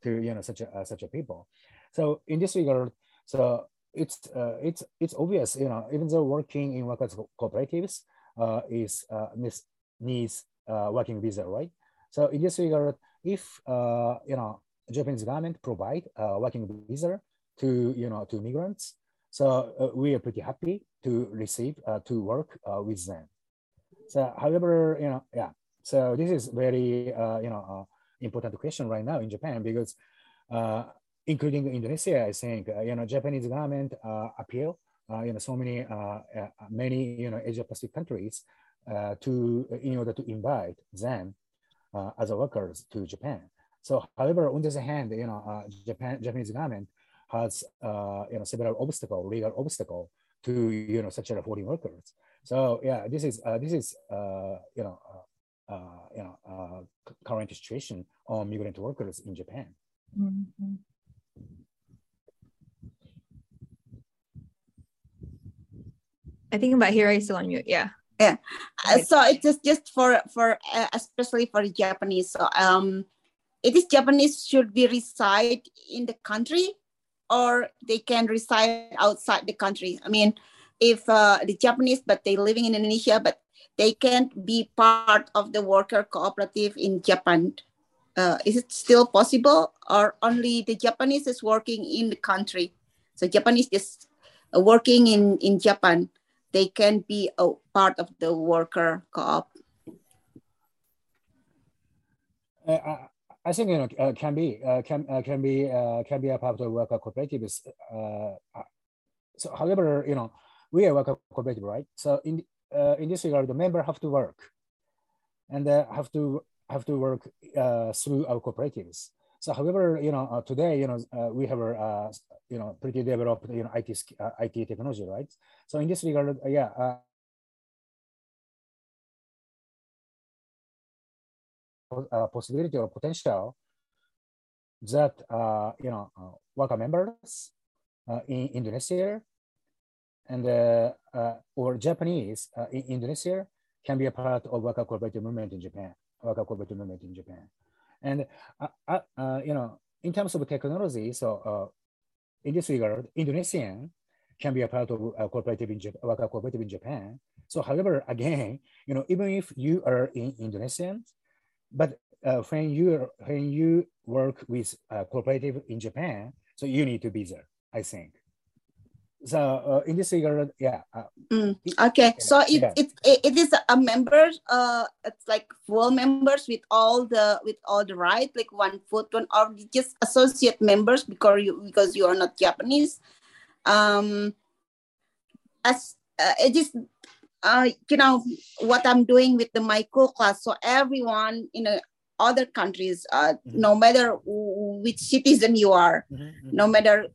to you know such a such a people. So in this regard, so it's uh, it's it's obvious, you know, even though working in workers cooperatives uh, is uh, needs uh, working visa, right? So in this regard, if uh, you know Japanese government provide uh, working visa to you know to migrants, so we are pretty happy to receive to work with them. So however, you know, yeah. So this is very you know important question right now in Japan because uh, including Indonesia, I think, uh, you know, Japanese government uh, appeal, uh, you know, so many, many, you know, Asia Pacific countries to, in order to invite them as workers to Japan. So, however, on the other hand, you know, Japan, Japanese government has, you know, several obstacle, legal obstacle to, you know, such a foreign workers. So, yeah, this is, this is, you know, uh, you know, uh, current situation on migrant workers in Japan. Mm -hmm. I think about here is still on mute. Yeah. Yeah. Uh, so it is just for for uh, especially for Japanese. So um, it is Japanese should be reside in the country, or they can reside outside the country. I mean, if uh, the Japanese but they living in Indonesia, but they can't be part of the worker cooperative in Japan. Uh, is it still possible, or only the Japanese is working in the country? So Japanese is working in in Japan they can be a part of the worker co-op? Uh, I think you know uh, can be uh, can uh, can be uh, can be a part of the worker cooperatives. Uh, so, however, you know we are worker cooperative, right? So in in this regard, the member have to work, and have to have to work through our cooperatives. So, however, you know, uh, today, you know, uh, we have a, uh, you know, pretty developed, you know, IT, IT technology, right? So, in this regard, yeah, uh, possibility or potential that uh, you know uh, worker members uh, in Indonesia and or Japanese in Indonesia can be a part of worker cooperative movement in Japan, worker cooperative movement in Japan. And uh, uh, uh, you know, in terms of technology, so in this regard, Indonesian can be a part of a cooperative in Japan, cooperative in Japan. So, however, again, you know, even if you are in Indonesian, but uh, when you when you work with a cooperative in Japan, so you need to be there. I think. So uh, in this regard, yeah. Uh, Mm, okay, so it, Yeah. it it it is a member. Uh, it's like full members with all the with all the right, like one foot one, or just associate members because you because you are not Japanese. Um, as uh, it is, uh, you know what I'm doing with the micro class. So everyone in uh, other countries, uh, no matter wh- which citizen you are, no matter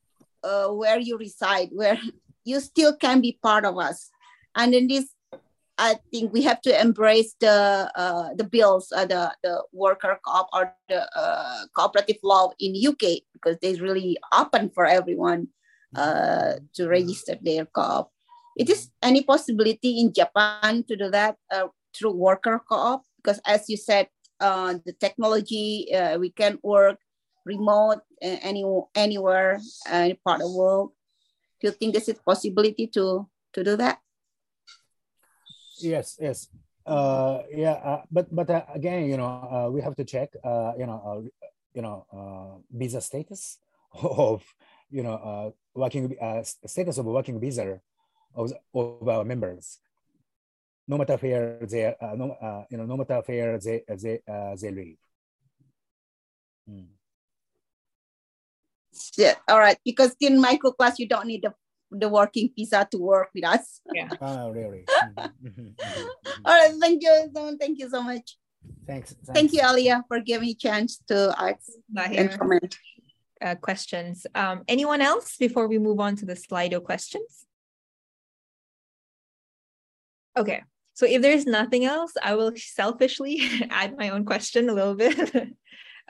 uh, where you reside, where you still can be part of us. And in this, I think we have to embrace the uh, the bills, uh, the the worker co-op or the uh, cooperative law in UK because they really open for everyone uh, to register their co-op. It is any possibility in Japan to do that uh, through worker co-op because, as you said, uh, the technology uh, we can work remote uh, any anywhere uh, any part of the world. Do you think this is possibility to to do that? Yes, yes. Uh, yeah, uh, but but uh, again, you know, uh, we have to check, uh, you know, uh, you know, uh, visa status of, you know, uh, working uh, status of working visa of, of our members. No matter where they, uh, no, uh, you know, no matter where they they uh, they live. Mm. Yeah, all right. Because in micro class, you don't need the, the working visa to work with us. Yeah. oh, really? Mhm, mhm, mhm, mhm. All right. Thank you. so- Thank you so much. Thanks. Thank you, Aliyyah, for giving me chance to ask and comment. uh, questions. Um, anyone else before we move on to the Slido questions? Okay, so if there's nothing else, I will selfishly add my own question a little bit.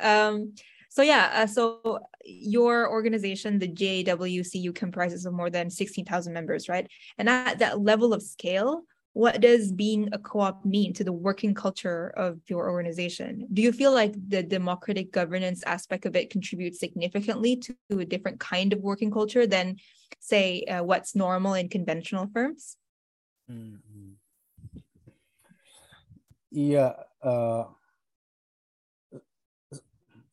um, so yeah, uh, so your organization, the JWCU, comprises of more than 16,000 members, right? And at that level of scale, what does being a co-op mean to the working culture of your organization? Do you feel like the democratic governance aspect of it contributes significantly to a different kind of working culture than, say, uh, what's normal in conventional firms? Mm, mm. Yeah. Uh, yeah,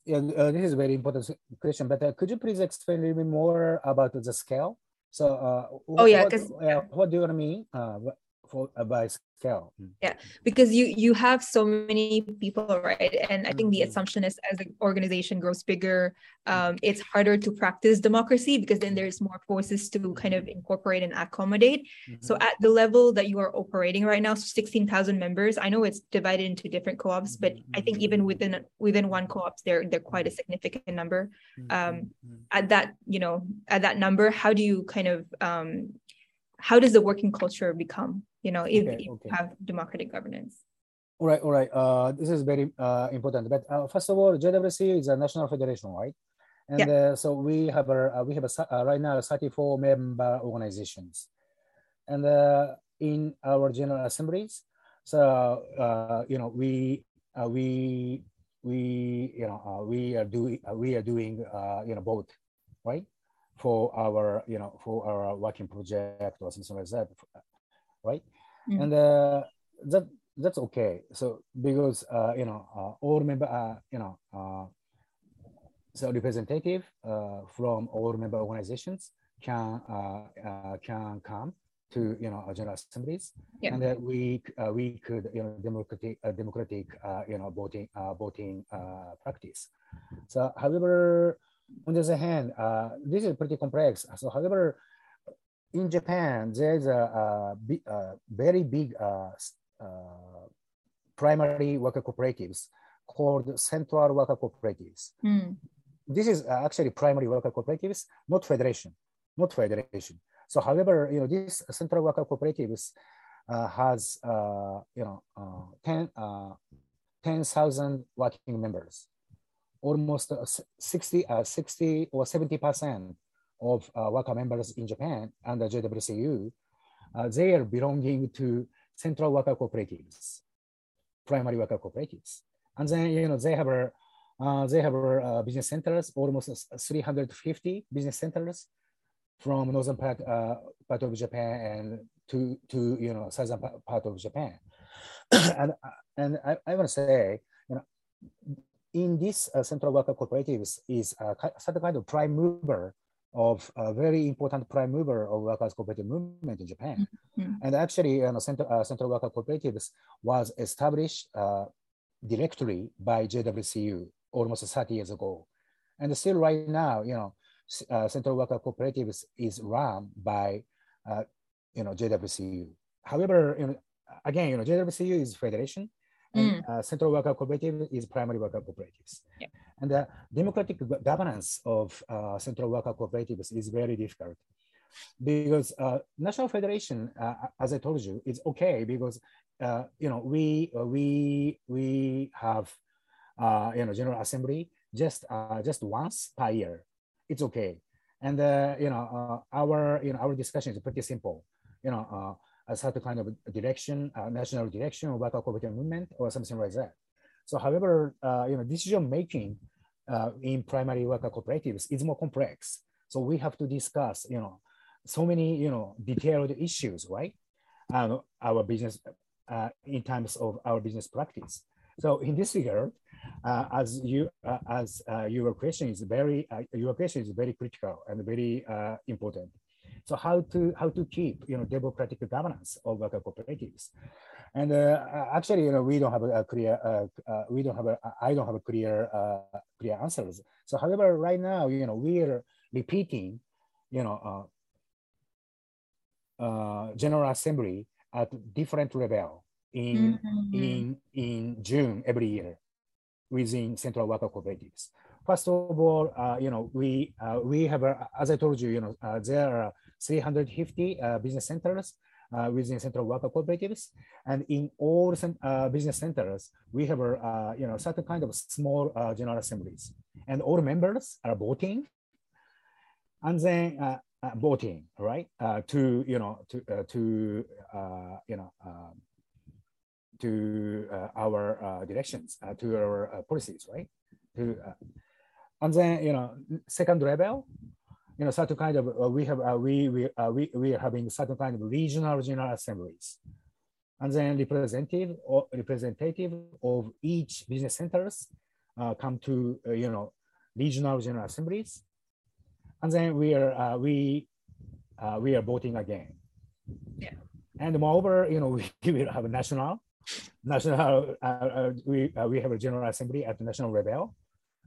uh, this is a very important question, but uh, could you please explain a little bit more about the scale? So, uh, Oh, yeah, what, uh, what do you mean for by scale? yeah because you you have so many people right? And i think the Mhm. assumption is as the organization grows bigger um, it's harder to practice democracy because then there's more forces to kind of incorporate and accommodate. So Mhm. at the level that you are operating right now so 16000 members i know it's divided into different co-ops but i think even within within one co-op they're they're quite a significant number. Um, at that you know at that number how do you kind of um, how does the working culture become you know if, Okay, if you have democratic governance All right, all right. Uh, this is very uh, important. But uh, first of all, JWC is a national federation, right? And uh, so we have a uh, we have a uh, right now 34 member organizations, and uh, in our general assemblies, so uh, you know we uh, we we you know uh, we are doing uh, we are doing uh, you know both, right? For our you know for our working project or something like that, right? Mm. And uh, that that's okay. So because uh, you know uh, all member uh, you know uh, so representative uh, from all member organizations can uh, uh, can come to you know general assemblies, Yeah. and we uh, we could you know democratic uh, democratic uh, you know voting uh, voting uh, practice. So however, on the other hand, uh, this is pretty complex. So however, in Japan, there's a, a, a very big uh, uh, primary worker cooperatives called central worker cooperatives. Mm. This is uh, actually primary worker cooperatives, not federation, not federation. So, however, you know, this central worker cooperatives uh, has, uh, you know, uh, 10, uh, 10,000 working members, almost uh, 60, uh, 60 or 70% of uh, worker members in Japan under JWCU, uh, they are belonging to central worker cooperatives, primary worker cooperatives. And then, you know, they have a, uh, they have uh, business centers, almost uh, 350 business centers from northern part, uh, part of Japan and to, to you know, southern part of Japan. and and I, I want to say, you know, in this uh, central worker cooperatives is a ki- certain kind of prime mover of a very important prime mover of workers' cooperative movement in Japan. Mm-hmm. And actually, you know, Central, uh, Central Worker Cooperatives was established uh, directly by JWCU almost 30 years ago. And still right now, you know, uh, Central Worker Cooperatives is run by, uh, you know, JWCU. However, you know, again, you know, JWCU is federation, and mm. uh, Central Worker Cooperative is primary worker cooperatives. Yeah. And the democratic governance of uh, Central Worker Cooperatives is very difficult because uh, National Federation, uh, as I told you, is okay because uh, you know we uh, we we have you know General Assembly just just once per year. It's okay, and you know our you know our discussion is pretty simple. You know a certain kind of direction, national direction of worker cooperative movement or something like that. So however, uh, you know, decision making uh, in primary worker cooperatives is more complex. So we have to discuss, you know, so many, you know, detailed issues, right? Uh, our business, uh, in terms of our business practice. So in this regard, uh, as you uh, as uh, your question is very uh, your question is very critical and very important. So how to how to keep you know democratic governance of worker cooperatives, and uh, actually you know we don't have a, clear uh, uh, we don't have a I don't have a clear uh, clear answers. So however, right now you know we are repeating you know uh, uh, General Assembly at different level in mm-hmm. in in June every year within Central Worker Cooperatives. First of all, uh, you know, we uh, we have, a, as I told you, you know, uh, there are 350 uh, business centers uh, within central worker cooperatives. And in all uh, business centers, we have a you know certain kind of small general assemblies. And all members are voting. And then voting, right? to, you know, to, to you know, to uh, our uh, directions, uh, to our policies, right? To, and then, you know, second level, you know, certain kind of, uh, we have, uh, we, we, uh, we, we are having certain kind of regional general assemblies. And then representative or representative of each business centers uh, come to, uh, you know, regional general assemblies. And then we are, uh, we, we are voting again. Yeah. And moreover, you know, we will have a national, national, we, we have a general assembly at the national level.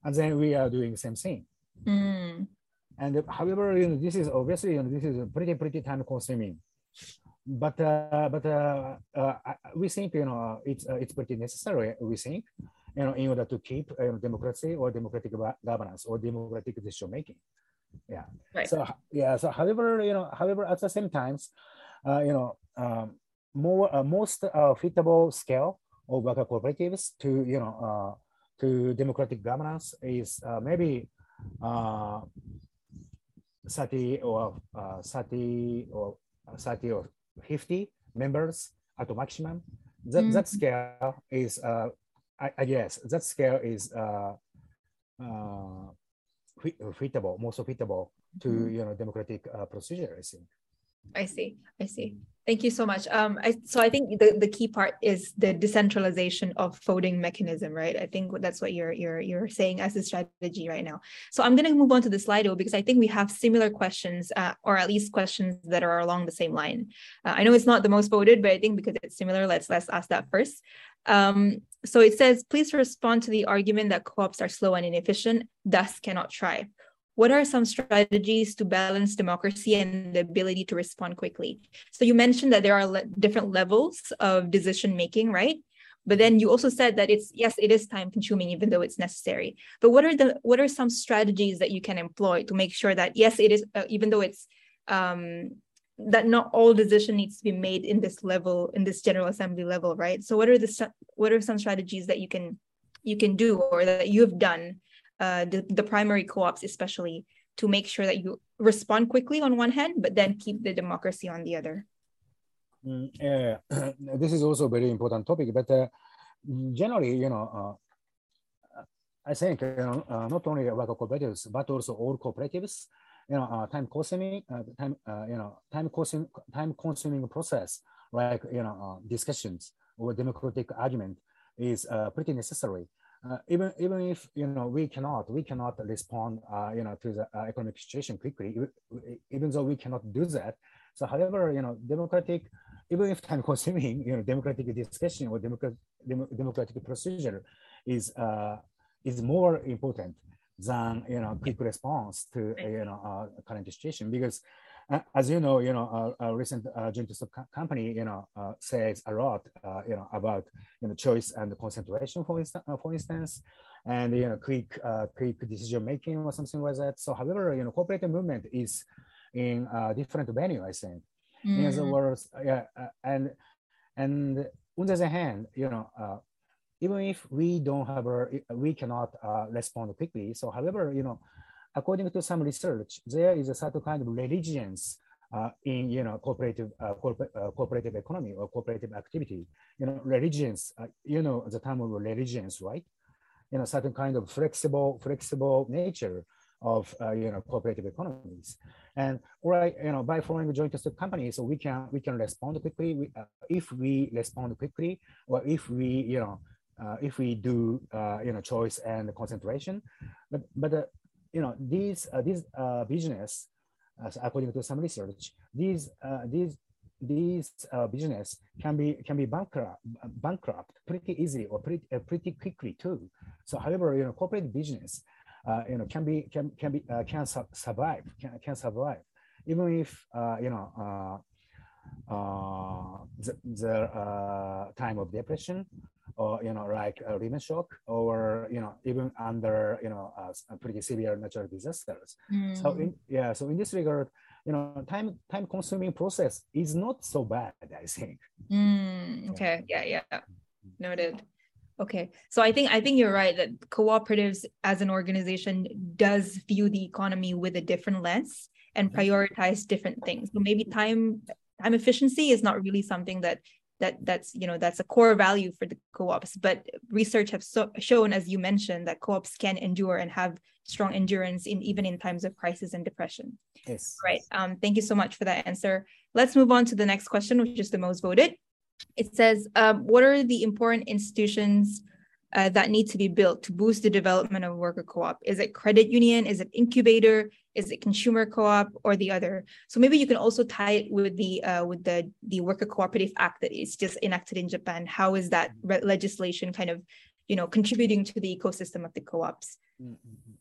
And then we are doing the same thing. Mm. And however, you know, this is obviously, you know, this is pretty, pretty time consuming. But, uh, but uh, uh, we think, you know, it's, uh, it's pretty necessary, we think, you know, in order to keep you know, democracy or democratic governance or democratic decision making. Yeah. Right. So, yeah. So, however, you know, however, at the same times, uh, you know, um, more, uh, most fitable scale of worker cooperatives to, you know, to democratic governance is maybe 30 or uh, 30 or 30 or 50 members at a maximum. That, mm. that scale is, uh, I, I, guess, that scale is uh, uh, fitable, most fitable to mm. you know democratic uh, procedure, I think. I see. I see. Thank you so much. Um, I, so I think the, the key part is the decentralization of voting mechanism, right? I think that's what you're you're you're saying as a strategy right now. So I'm going to move on to the Slido because I think we have similar questions, uh, or at least questions that are along the same line. Uh, I know it's not the most voted, but I think because it's similar, let's let's ask that first. Um, so it says, please respond to the argument that co-ops are slow and inefficient, thus cannot thrive what are some strategies to balance democracy and the ability to respond quickly? So you mentioned that there are le- different levels of decision making, right? But then you also said that it's yes, it is time consuming, even though it's necessary. But what are the what are some strategies that you can employ to make sure that yes, it is uh, even though it's um, that not all decision needs to be made in this level in this general assembly level, right? So what are the what are some strategies that you can you can do or that you have done uh, the, the primary co-ops especially to make sure that you respond quickly on one hand but then keep the democracy on the other. Mm, yeah. This is also a very important topic but uh, generally you know uh, i think uh, not only worker cooperatives but also all cooperatives you know uh, time consuming time you know time consuming time consuming process like you know discussions or democratic argument is pretty necessary uh, even even if you know we cannot we cannot respond uh, you know to the uh, economic situation quickly even, though we cannot do that. So however you know democratic even if time consuming you know democratic discussion or democratic democratic procedure is uh, is more important than you know quick response to you. know uh, current situation because as you know, you know, a, a recent uh, joint company, you know, uh, says a lot, uh, you know, about you know choice and concentration, for instance, uh, for instance, and you know, quick, uh, quick decision making or something like that. So, however, you know, cooperative movement is in a different venue, I think. Mm. In other mm. words, yeah, and and on the other hand, you know, even if we don't have, a, we cannot respond quickly. So, however, you know according to some research, there is a certain kind of resilience uh, in you know cooperative uh, uh, cooperative economy or cooperative activity. You know, resilience. Uh, you know the term of resilience, right? You know, certain kind of flexible, flexible nature of uh, you know cooperative economies. And right, you know, by forming joint stock companies, so we can we can respond quickly. We, uh, if we respond quickly, or if we you know. if we do, you know, choice and concentration, but but you know, these uh, these uh, business, according to some research, these uh, these these uh, business can be can be bankrupt bankrupt pretty easily or pretty uh, pretty quickly too. So, however, you know, corporate business, you know, can be can can be can su survive can can survive even if you know uh, uh, the, the uh, time of depression or you know like a Lehman shock or you know even under you know uh, pretty severe natural disasters. Mm. so in, yeah so in this regard you know time time consuming process is not so bad i think. Mm, okay. Yeah yeah. Yeah. noted. Okay. So i think i think you're right that cooperatives as an organization does view the economy with a different lens and mm-hmm. prioritize different things. So maybe time time efficiency is not really something that that that's you know that's a core value for the co-ops. But research have so, shown as you mentioned that co-ops can endure and have strong endurance in even in times of crisis and depression. Yes. Right um, thank you so much for that answer. Let's move on to the next question which is the most voted. It says um, what are the important institutions uh, that need to be built to boost the development of worker co-op? Is it credit union? Is it incubator? Is it consumer co-op or the other? So maybe you can also tie it with the uh, with the the Worker Cooperative Act that is just enacted in Japan. How is that re- legislation kind of, you know, contributing to the ecosystem of the co-ops? Mm-hmm.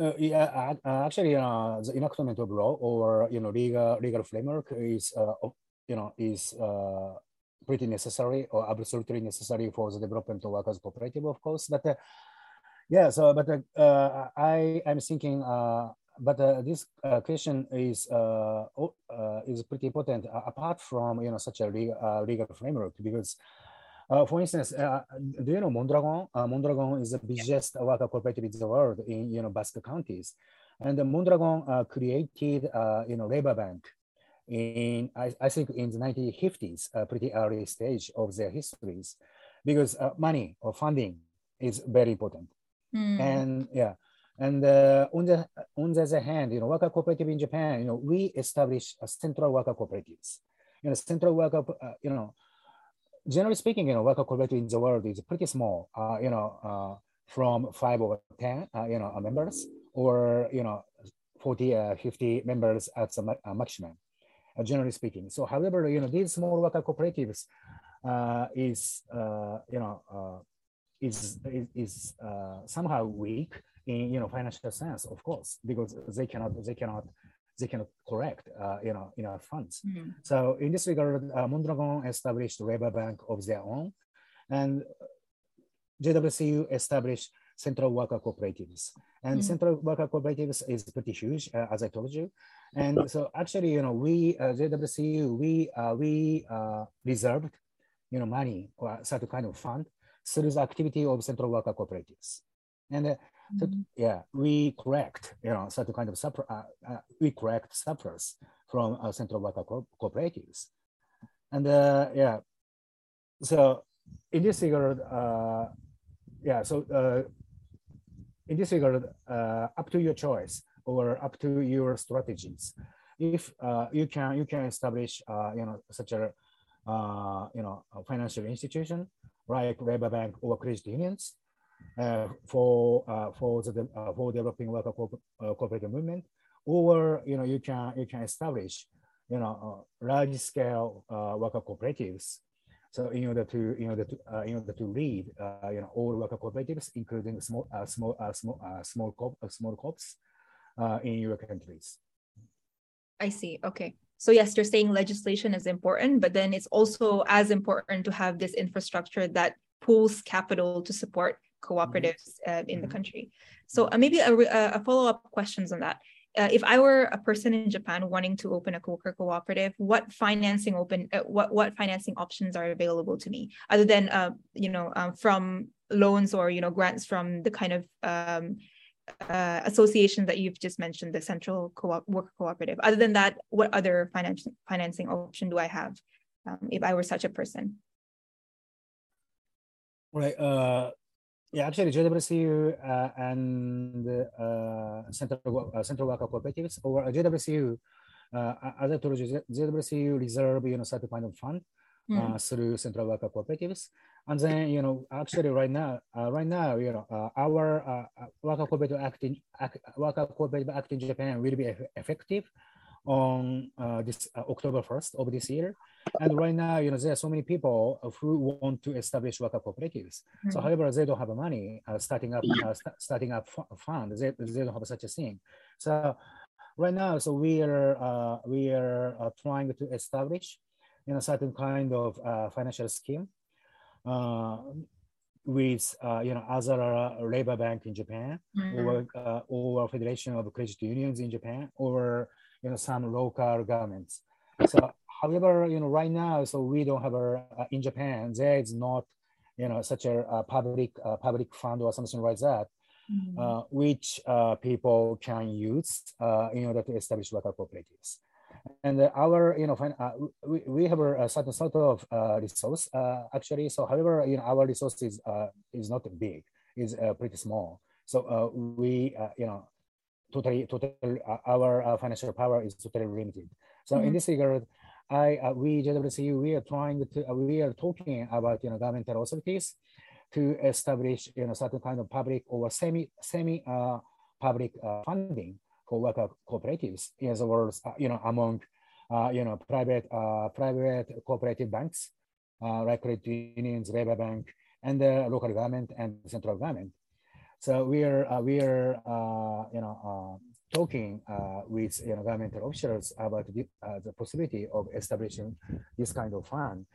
Uh, yeah, uh, actually, uh, the enactment of law or you know legal legal framework is uh, you know is uh, pretty necessary or absolutely necessary for the development of workers cooperative, of course. But uh, yeah, so but uh, I am thinking, uh, but uh, this uh, question is uh, is pretty important apart from you know such a legal, legal framework because. for instance, do you know Mondragon? Mondragon is the biggest worker cooperative in the world in you know Basque counties, and Mondragon created you know labor bank in I, I think in the 1950s, a pretty early stage of their histories, because uh, money or funding is very important. Mm. And yeah, and uh, on the on the other hand, you know, worker cooperative in Japan, you know, we established a central worker cooperatives. You know, central worker, uh, you know, generally speaking, you know, worker cooperative in the world is pretty small. Uh, you know, uh, from five or ten, uh, you know, members, or you know, 40, uh, 50 members at the maximum. Uh, generally speaking. So, however, you know, these small worker cooperatives uh, is, uh, you know, is, is, is somehow weak in, you know, financial sense, of course, because they cannot, they cannot, they cannot correct, uh, you know, enough funds. Mm-hmm. So in this regard, uh, Mondragon established labor bank of their own, and JWCU established central worker cooperatives. And mm-hmm. central worker cooperatives is pretty huge, uh, as I told you. And so actually, you know, we, uh, JWCU, we, uh, we uh, reserved, you know, money or certain kind of fund through the activity of central worker cooperatives. And uh, mm-hmm. yeah, we correct, you know, certain kind of, supper, uh, uh, we correct surplus from uh, central worker co- cooperatives. And uh, yeah, so in this regard, uh, yeah, so uh, in this regard, uh, up to your choice or up to your strategies. If uh, you can, you can establish, uh, you know, such a, uh, you know, a financial institution like labor bank or credit unions for for the for developing worker co- cooperative movement, or you know you can you can establish you know large scale worker cooperatives. So in order to in order to uh, in order to lead uh, you know all worker cooperatives, including small uh, small uh, small uh, small uh, small co-ops uh, in your countries. I see. Okay. So yes, you're saying legislation is important, but then it's also as important to have this infrastructure that pools capital to support cooperatives uh, in the Mhm. country. So uh, maybe a, a follow-up questions on that. Uh, if I were a person in Japan wanting to open a co-worker cooperative, what financing open uh, what what financing options are available to me other than uh, you know um, from loans or you know grants from the kind of um, uh, association that you've just mentioned, the Central Co-op Worker Cooperative. Other than that, what other financing financing option do I have um, if I were such a person? Right. Uh, yeah, actually, JWCU uh, and uh, Central, uh, Central Worker Cooperatives or JWCU, uh, as I told you, JWCU reserve, you know, of fund. Uh, through Central Worker Cooperatives. And then, you know, actually right now, uh, right now, you know, uh, our uh, uh, Worker Cooperative Act in, act, Worker Cooperative Act in Japan will be eff- effective on uh, this uh, October 1st of this year. And right now, you know, there are so many people who want to establish worker cooperatives. So, Mm. however, they don't have money uh, starting up, uh, st- starting up fu- fund. They, they don't have such a thing. So, right now, so we are uh, we are uh, trying to establish, you know, certain kind of uh, financial scheme uh, with uh, you know other uh, labor bank in Japan Mm. or uh, or Federation of Credit Unions in Japan or you know some local governments. So, however, you know right now, so we don't have a uh, in Japan there is not you know such a, uh public uh, public fund or something like that Mm. uh, which uh, people can use uh, in order to establish worker cooperatives. And our, you know, uh, we, we have a, certain sort of uh, resource uh, actually. So, however, you know, our resource is uh, is not big, is uh, pretty small. So uh, we, uh, you know, totally, totally, uh, our uh, financial power is totally limited. So in Mhm. this regard, I, uh, we JWCU, we are trying to, uh, we are talking about, you know, governmental authorities to establish, you know, certain kind of public or semi, semi public uh, funding for worker cooperatives. In other words, uh, you know, among, uh, you know, private, uh, private cooperative banks, uh, like credit unions, labor bank, and the local government and central government. So we are, we are, you know, talking uh, with you know, governmental officials about the, uh, the possibility of establishing this kind of fund.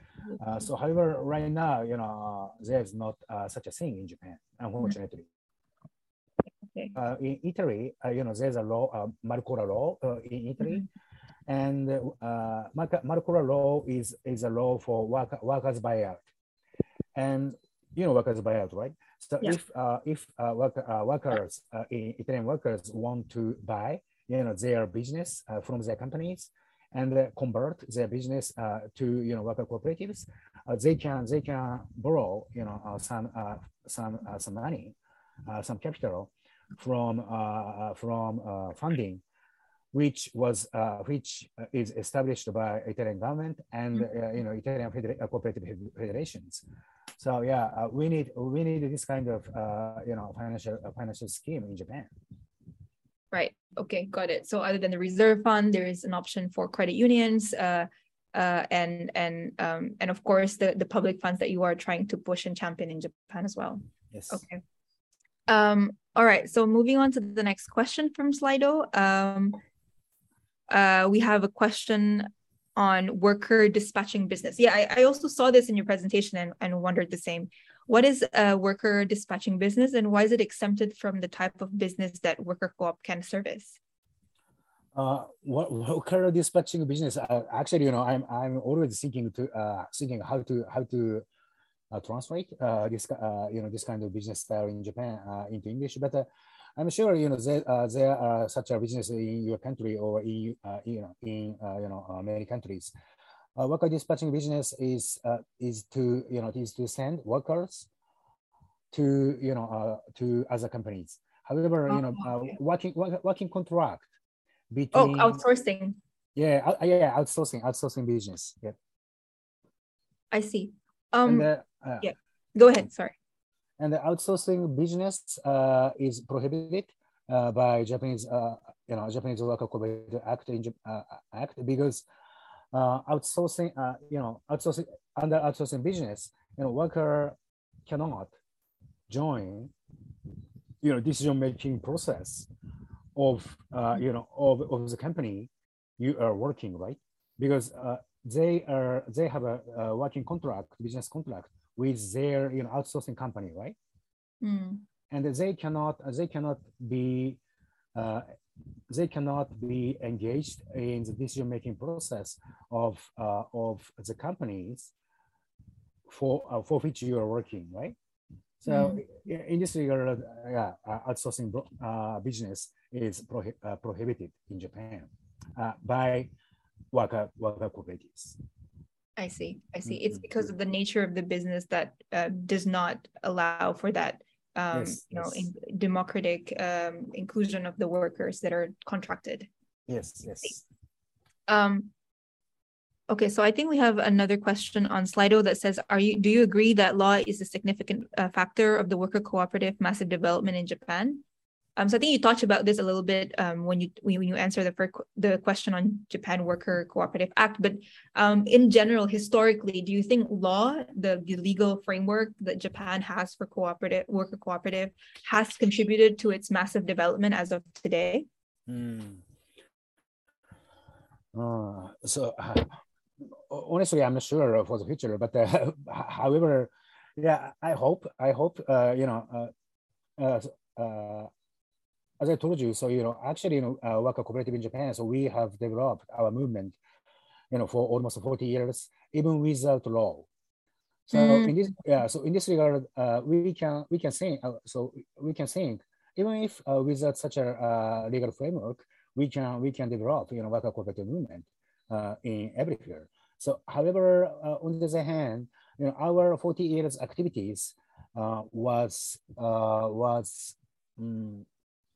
Uh, so, however, right now, you know, there's not such a thing in Japan, unfortunately. Okay. Uh, in Italy, uh, you know, there's a law, uh, Marcora law uh, in Italy, and uh, Marcora law is is a law for work, workers buyout, and you know, workers buyout, right? So Yeah. if uh, if uh, work, uh, workers, uh, in Italian workers want to buy, you know, their business uh, from their companies and uh, convert their business uh, to you know worker cooperatives, uh, they can they can borrow you know uh, some uh, some uh, some money, uh, some capital from uh, uh, from uh, funding, which was uh, which is established by Italian government and uh, you know Italian federa- uh, cooperative federations. So yeah, uh, we need we need this kind of uh, you know financial uh, financial scheme in Japan. Right. Okay, got it. So other than the reserve fund, there is an option for credit unions, uh, uh, and and um, and of course the the public funds that you are trying to push and champion in Japan as well. Yes. Okay. Um, all right. So moving on to the next question from Slido. Um, uh, we have a question on worker dispatching business. Yeah, I, I also saw this in your presentation and, and wondered the same. What is a worker dispatching business and why is it exempted from the type of business that worker co-op can service? Uh, what worker dispatching business? Uh, actually, you know, I'm I'm always thinking to uh, thinking how to how to translate uh, this uh, you know this kind of business style in Japan uh, into English. But uh, I'm sure you know there uh, there are such a business in your country or in uh, you know in uh, you know uh, many countries. Uh, worker dispatching business is uh, is to you know is to send workers to you know uh, to other companies. However, you know Oh, uh, working working contract Oh, between outsourcing. yeah out- yeah outsourcing outsourcing business yeah I see. and Um, uh, uh, yeah. Go ahead. Sorry. And the outsourcing business uh, is prohibited uh, by Japanese, uh, you know, Japanese Worker Cooperative Act in, uh, Act because uh, outsourcing, uh, you know, outsourcing under outsourcing business, you know, worker cannot join, you know, decision making process of, you know, of, of the company you are working, right? Because they are they have a, a, working contract, business contract with their you know outsourcing company, right? Mm. And they cannot they cannot be uh, they cannot be engaged in the decision making process of uh, of the companies for uh, for which you are working, right? So mm. in this regard, uh, yeah, uh, outsourcing uh, business is prohi prohibited in Japan by worker worker cooperatives. I see. I see. It's because of the nature of the business that uh, does not allow for that, um, yes, you know, yes. in democratic um, inclusion of the workers that are contracted. Yes. Yes. Um. Okay, so I think we have another question on Slido that says, "Are you? Do you agree that law is a significant uh, factor of the worker cooperative massive development in Japan?" Um, so I think you talked about this a little bit um, when you when you answer the the question on Japan Worker Cooperative Act. But um, in general, historically, do you think law, the, the legal framework that Japan has for cooperative worker cooperative, has contributed to its massive development as of today? Mm. Uh, so uh, honestly, I'm not sure for the future. But uh, however, yeah, I hope I hope uh, you know. As I told you, so you know, actually, you know, uh, worker cooperative in Japan, so we have developed our movement, you know, for almost 40 years, even without law. So mm. in this, yeah, so in this regard, uh, we can we can think, uh, so we can think, even if uh, without such a uh, legal framework, we can we can develop, you know, worker cooperative movement uh, in every field. So, however, uh, on the other hand, you know, our 40 years activities uh, was uh, was um,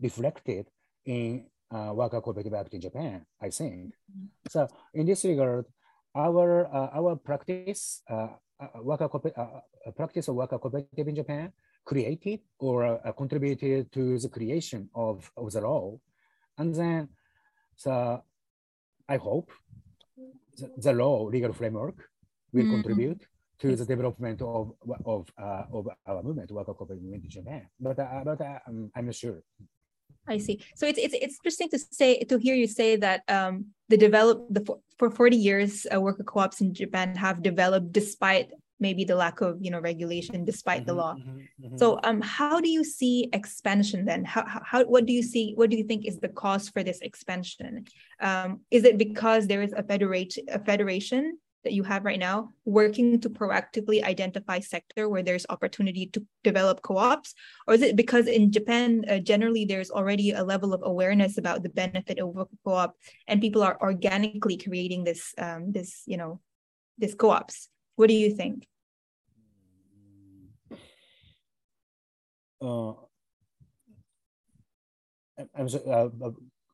reflected in uh, Worker Cooperative Act in Japan, I think. Mm-hmm. So in this regard, our uh, our practice, uh, uh worker uh, uh, practice of worker cooperative in Japan created or contributed to the creation of, of the law. And then, so I hope the, the law legal framework will mm -hmm. contribute to the development of of uh, of our movement, worker cooperative movement in Japan. But uh, but uh, I'm not sure. I see. So it's it's it's interesting to say to hear you say that um, the develop the for forty years uh, worker co-ops in Japan have developed despite maybe the lack of you know regulation, despite mm-hmm, the law. Mm-hmm, mm-hmm. So um, how do you see expansion then? How, how what do you see? What do you think is the cause for this expansion? Um, is it because there is a federate a federation that you have right now working to proactively identify sector where there's opportunity to develop co-ops or is it because in japan uh, generally there's already a level of awareness about the benefit of a co-op and people are organically creating this um, this you know this co-ops what do you think uh, I'm sorry, uh, uh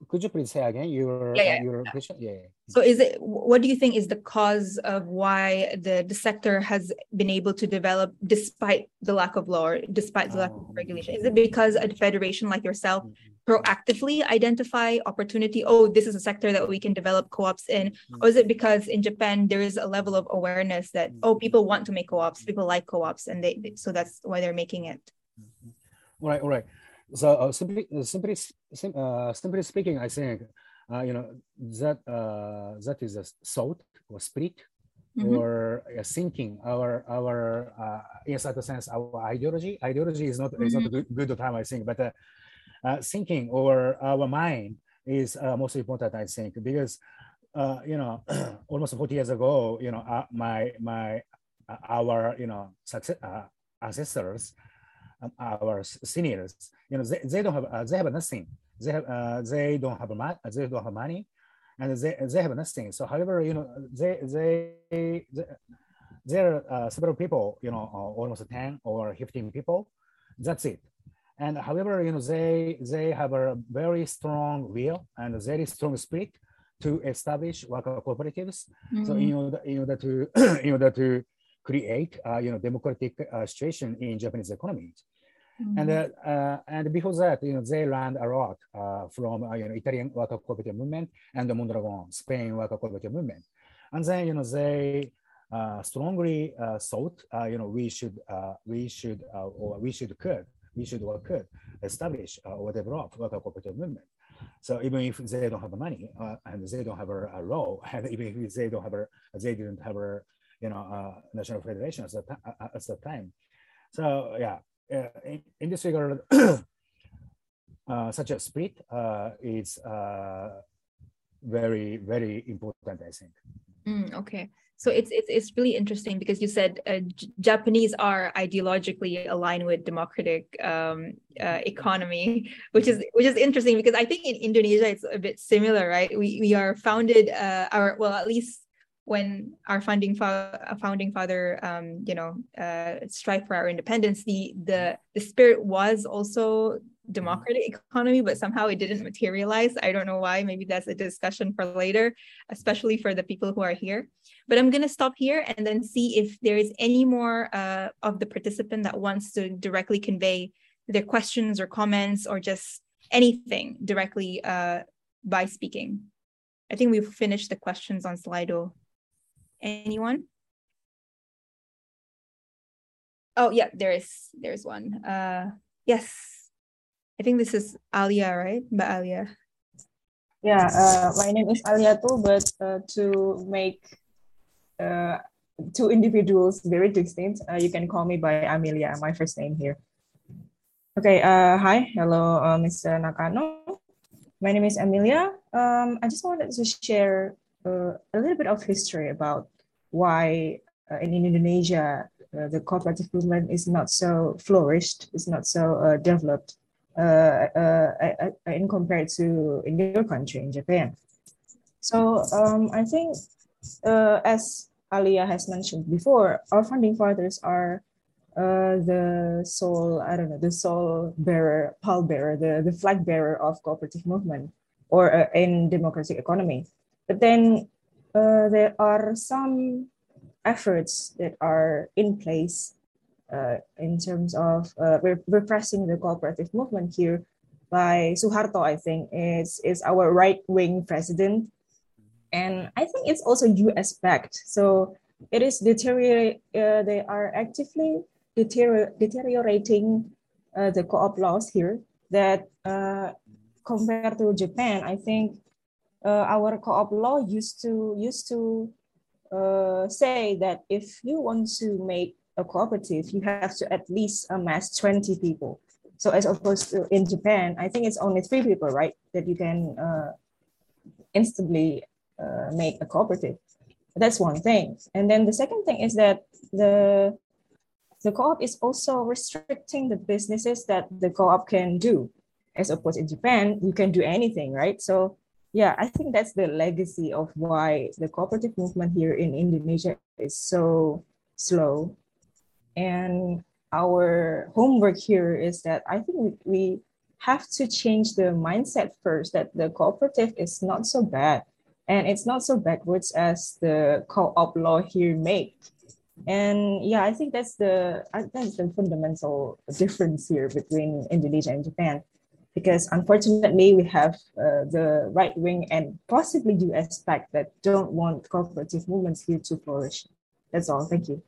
could you please say again your yeah, yeah. your question? Yeah, yeah, So is it what do you think is the cause of why the, the sector has been able to develop despite the lack of law or despite the lack of oh. regulation? Is it because a federation like yourself mm-hmm. proactively identify opportunity? Oh, this is a sector that we can develop co-ops in, mm-hmm. or is it because in Japan there is a level of awareness that oh mm-hmm. people want to make co-ops, people like co-ops, and they so that's why they're making it. All right, all right. So uh, simply, uh, simply, uh, simply speaking, I think you know that uh, that is a thought or spirit mm -hmm. or uh, thinking. Our our uh, in certain sense, our ideology. Ideology is not mm -hmm. is not a mm-hmm. good, good term, I think, but uh, uh, thinking or our mind is uh, most important, I think, because uh, you know almost 40 years ago, you know, uh, my my uh, our you know success, uh, ancestors um, our seniors, you know, they, they don't have, uh, they have nothing. They have, uh, they don't have money, they don't have money, and they, they have nothing. So, however, you know, they, they, they there are uh, several people, you know, uh, almost 10 or 15 people. That's it. And however, you know, they they have a very strong will and a very strong spirit to establish worker cooperatives. Mm -hmm. So in order, in order to in order to create, uh, you know, democratic uh, situation in Japanese economy. Mm-hmm. And uh, uh, and before that, you know, they learned a lot uh, from you know Italian worker cooperative movement and the Mondragon Spain worker cooperative movement, and then you know they uh, strongly thought uh, you know we should uh, we should uh, or we should could we should or could establish uh, or develop worker cooperative movement. So even if they don't have money uh, and they don't have a, a law, and even if they don't have a they didn't have a you know uh, national federation at the, at the time. So yeah, uh, in, in this regard, uh, such a split uh, is uh, very very important, I think. Mm, okay. So it's it's it's really interesting because you said uh, Japanese are ideologically aligned with democratic um, economy, which is which is interesting because I think in Indonesia it's a bit similar, right? We we are founded our well at least when our founding fa- founding father um, you know uh, strive for our independence, the the the spirit was also democratic economy, but somehow it didn't materialize. I don't know why. Maybe that's a discussion for later, especially for the people who are here. But I'm going to stop here and then see if there is any more uh, of the participant that wants to directly convey their questions or comments or just anything directly uh, by speaking. I think we've finished the questions on Slido. Anyone? Oh yeah, there is there's one. Uh, yes, I think this is Alia, right? Mbak Alia. Yeah, uh, my name is Alia too, but uh, to make uh, two individuals very distinct, uh, you can call me by Amelia, my first name here. Okay, uh, hi, hello, uh, Mr. Nakano. My name is Amelia. Um, I just wanted to share uh, a little bit of history about why uh, in Indonesia uh, the cooperative movement is not so flourished, is not so uh, developed in compared to in your country, in Japan. So um, I think, as Aliyyah has mentioned before, our founding fathers are uh, the sole, I don't know, the sole bearer, pallbearer, the, the flag bearer of cooperative movement or uh, in democratic economy. But then uh, there are some efforts that are in place uh, in terms of uh, re- repressing the cooperative movement here by Suharto, I think, is, is our right wing president. And I think it's also US backed. So it is deteriorate, uh, they are actively deterior- deteriorating uh, the co op laws here that uh, compared to Japan, I think uh, our co op law used to, used to uh, say that if you want to make a cooperative, you have to at least amass 20 people. So as opposed to in Japan, I think it's only three people, right, that you can uh, instantly uh, make a cooperative. That's one thing. And then the second thing is that the the co-op is also restricting the businesses that the co-op can do. As opposed in Japan, you can do anything, right? So yeah, I think that's the legacy of why the cooperative movement here in Indonesia is so slow. And our homework here is that I think we have to change the mindset first that the cooperative is not so bad. And it's not so backwards as the co-op law here make. And yeah, I think that's the that's the fundamental difference here between Indonesia and Japan, because unfortunately we have uh, the right wing and possibly US back that don't want cooperative movements here to flourish. That's all. Thank you.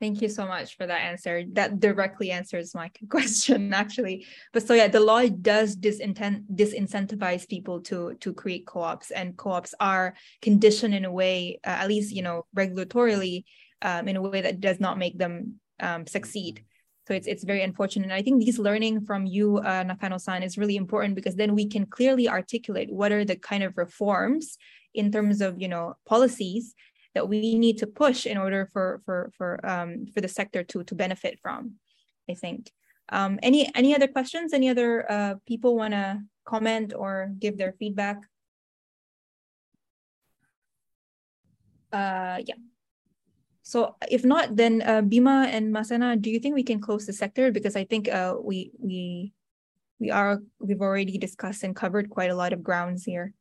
Thank you so much for that answer. That directly answers my question, actually. But so yeah, the law does disintent disincentivize people to to create co-ops, and co-ops are conditioned in a way, uh, at least you know, regulatorily, um, in a way that does not make them um, succeed. So it's it's very unfortunate. And I think these learning from you, uh, Nakano-san, is really important because then we can clearly articulate what are the kind of reforms in terms of you know policies that we need to push in order for for for um, for the sector to to benefit from. I think. Um, any any other questions? Any other uh, people want to comment or give their feedback? Uh, yeah. So if not, then uh, Bima and Masena, do you think we can close the sector? Because I think uh, we we we are we've already discussed and covered quite a lot of grounds here.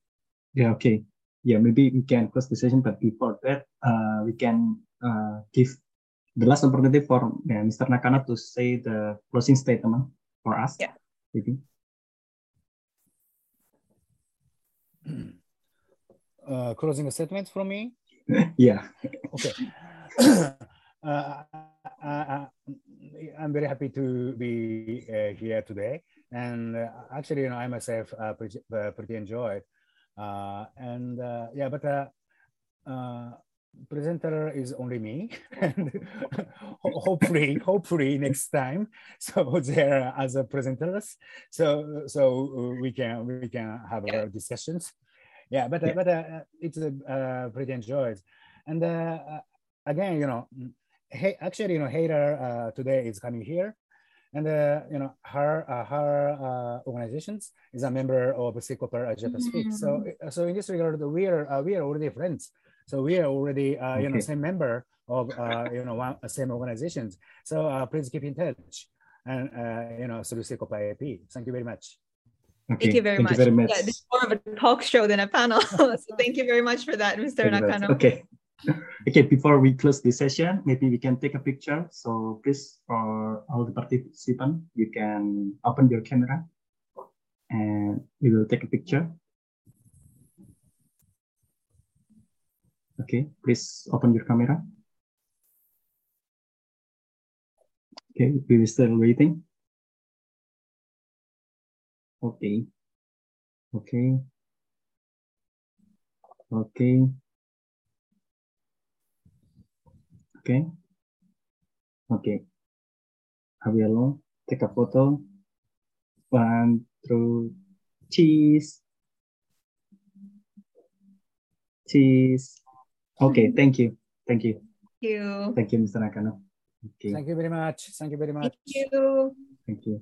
Yeah, okay. Yeah, maybe we can close the session, but before that, uh, we can uh, give the last opportunity for yeah, Mr. Nakano to say the closing statement for us. Yeah. Maybe. Uh, closing statement from me. yeah. Okay. Uh, I, am very happy to be uh, here today, and uh, actually, you know, I myself uh, pretty, uh, pretty enjoyed, uh, and yeah, but presenter is only me, and hopefully, hopefully next time, so there as a presenters, so so we can we can have our discussions. Yeah, but yeah. but it's pretty enjoyed, and again, you know hey, actually, you know, Hoda uh, today is coming here, and uh, you know, her uh, her uh, organizations is a member of CICOPA Asia Pacific. Mm -hmm. So so in this regard, we are uh, we are already friends. So we are already uh, you okay. know same member of you know one same organizations. So please keep in touch, and you know through CICOPA AP. Thank you very much. Okay. Thank you very thank much. You very much. Yeah, this is more of a talk show than a panel. so thank you very much for that, Mr. Nakano. Okay. okay, before we close this session, maybe we can take a picture. So please, for all the participants, you can open your camera and we will take a picture. Okay, please open your camera. Okay, we will still waiting. Okay. Okay. Okay. Okay. Okay. Abielo, take a photo. One, two, cheese. Cheese. Okay, thank you. Thank you. Thank you. Thank you, Mr. Nakano. Okay. Thank you very much. Thank you very much. Thank you. Thank you.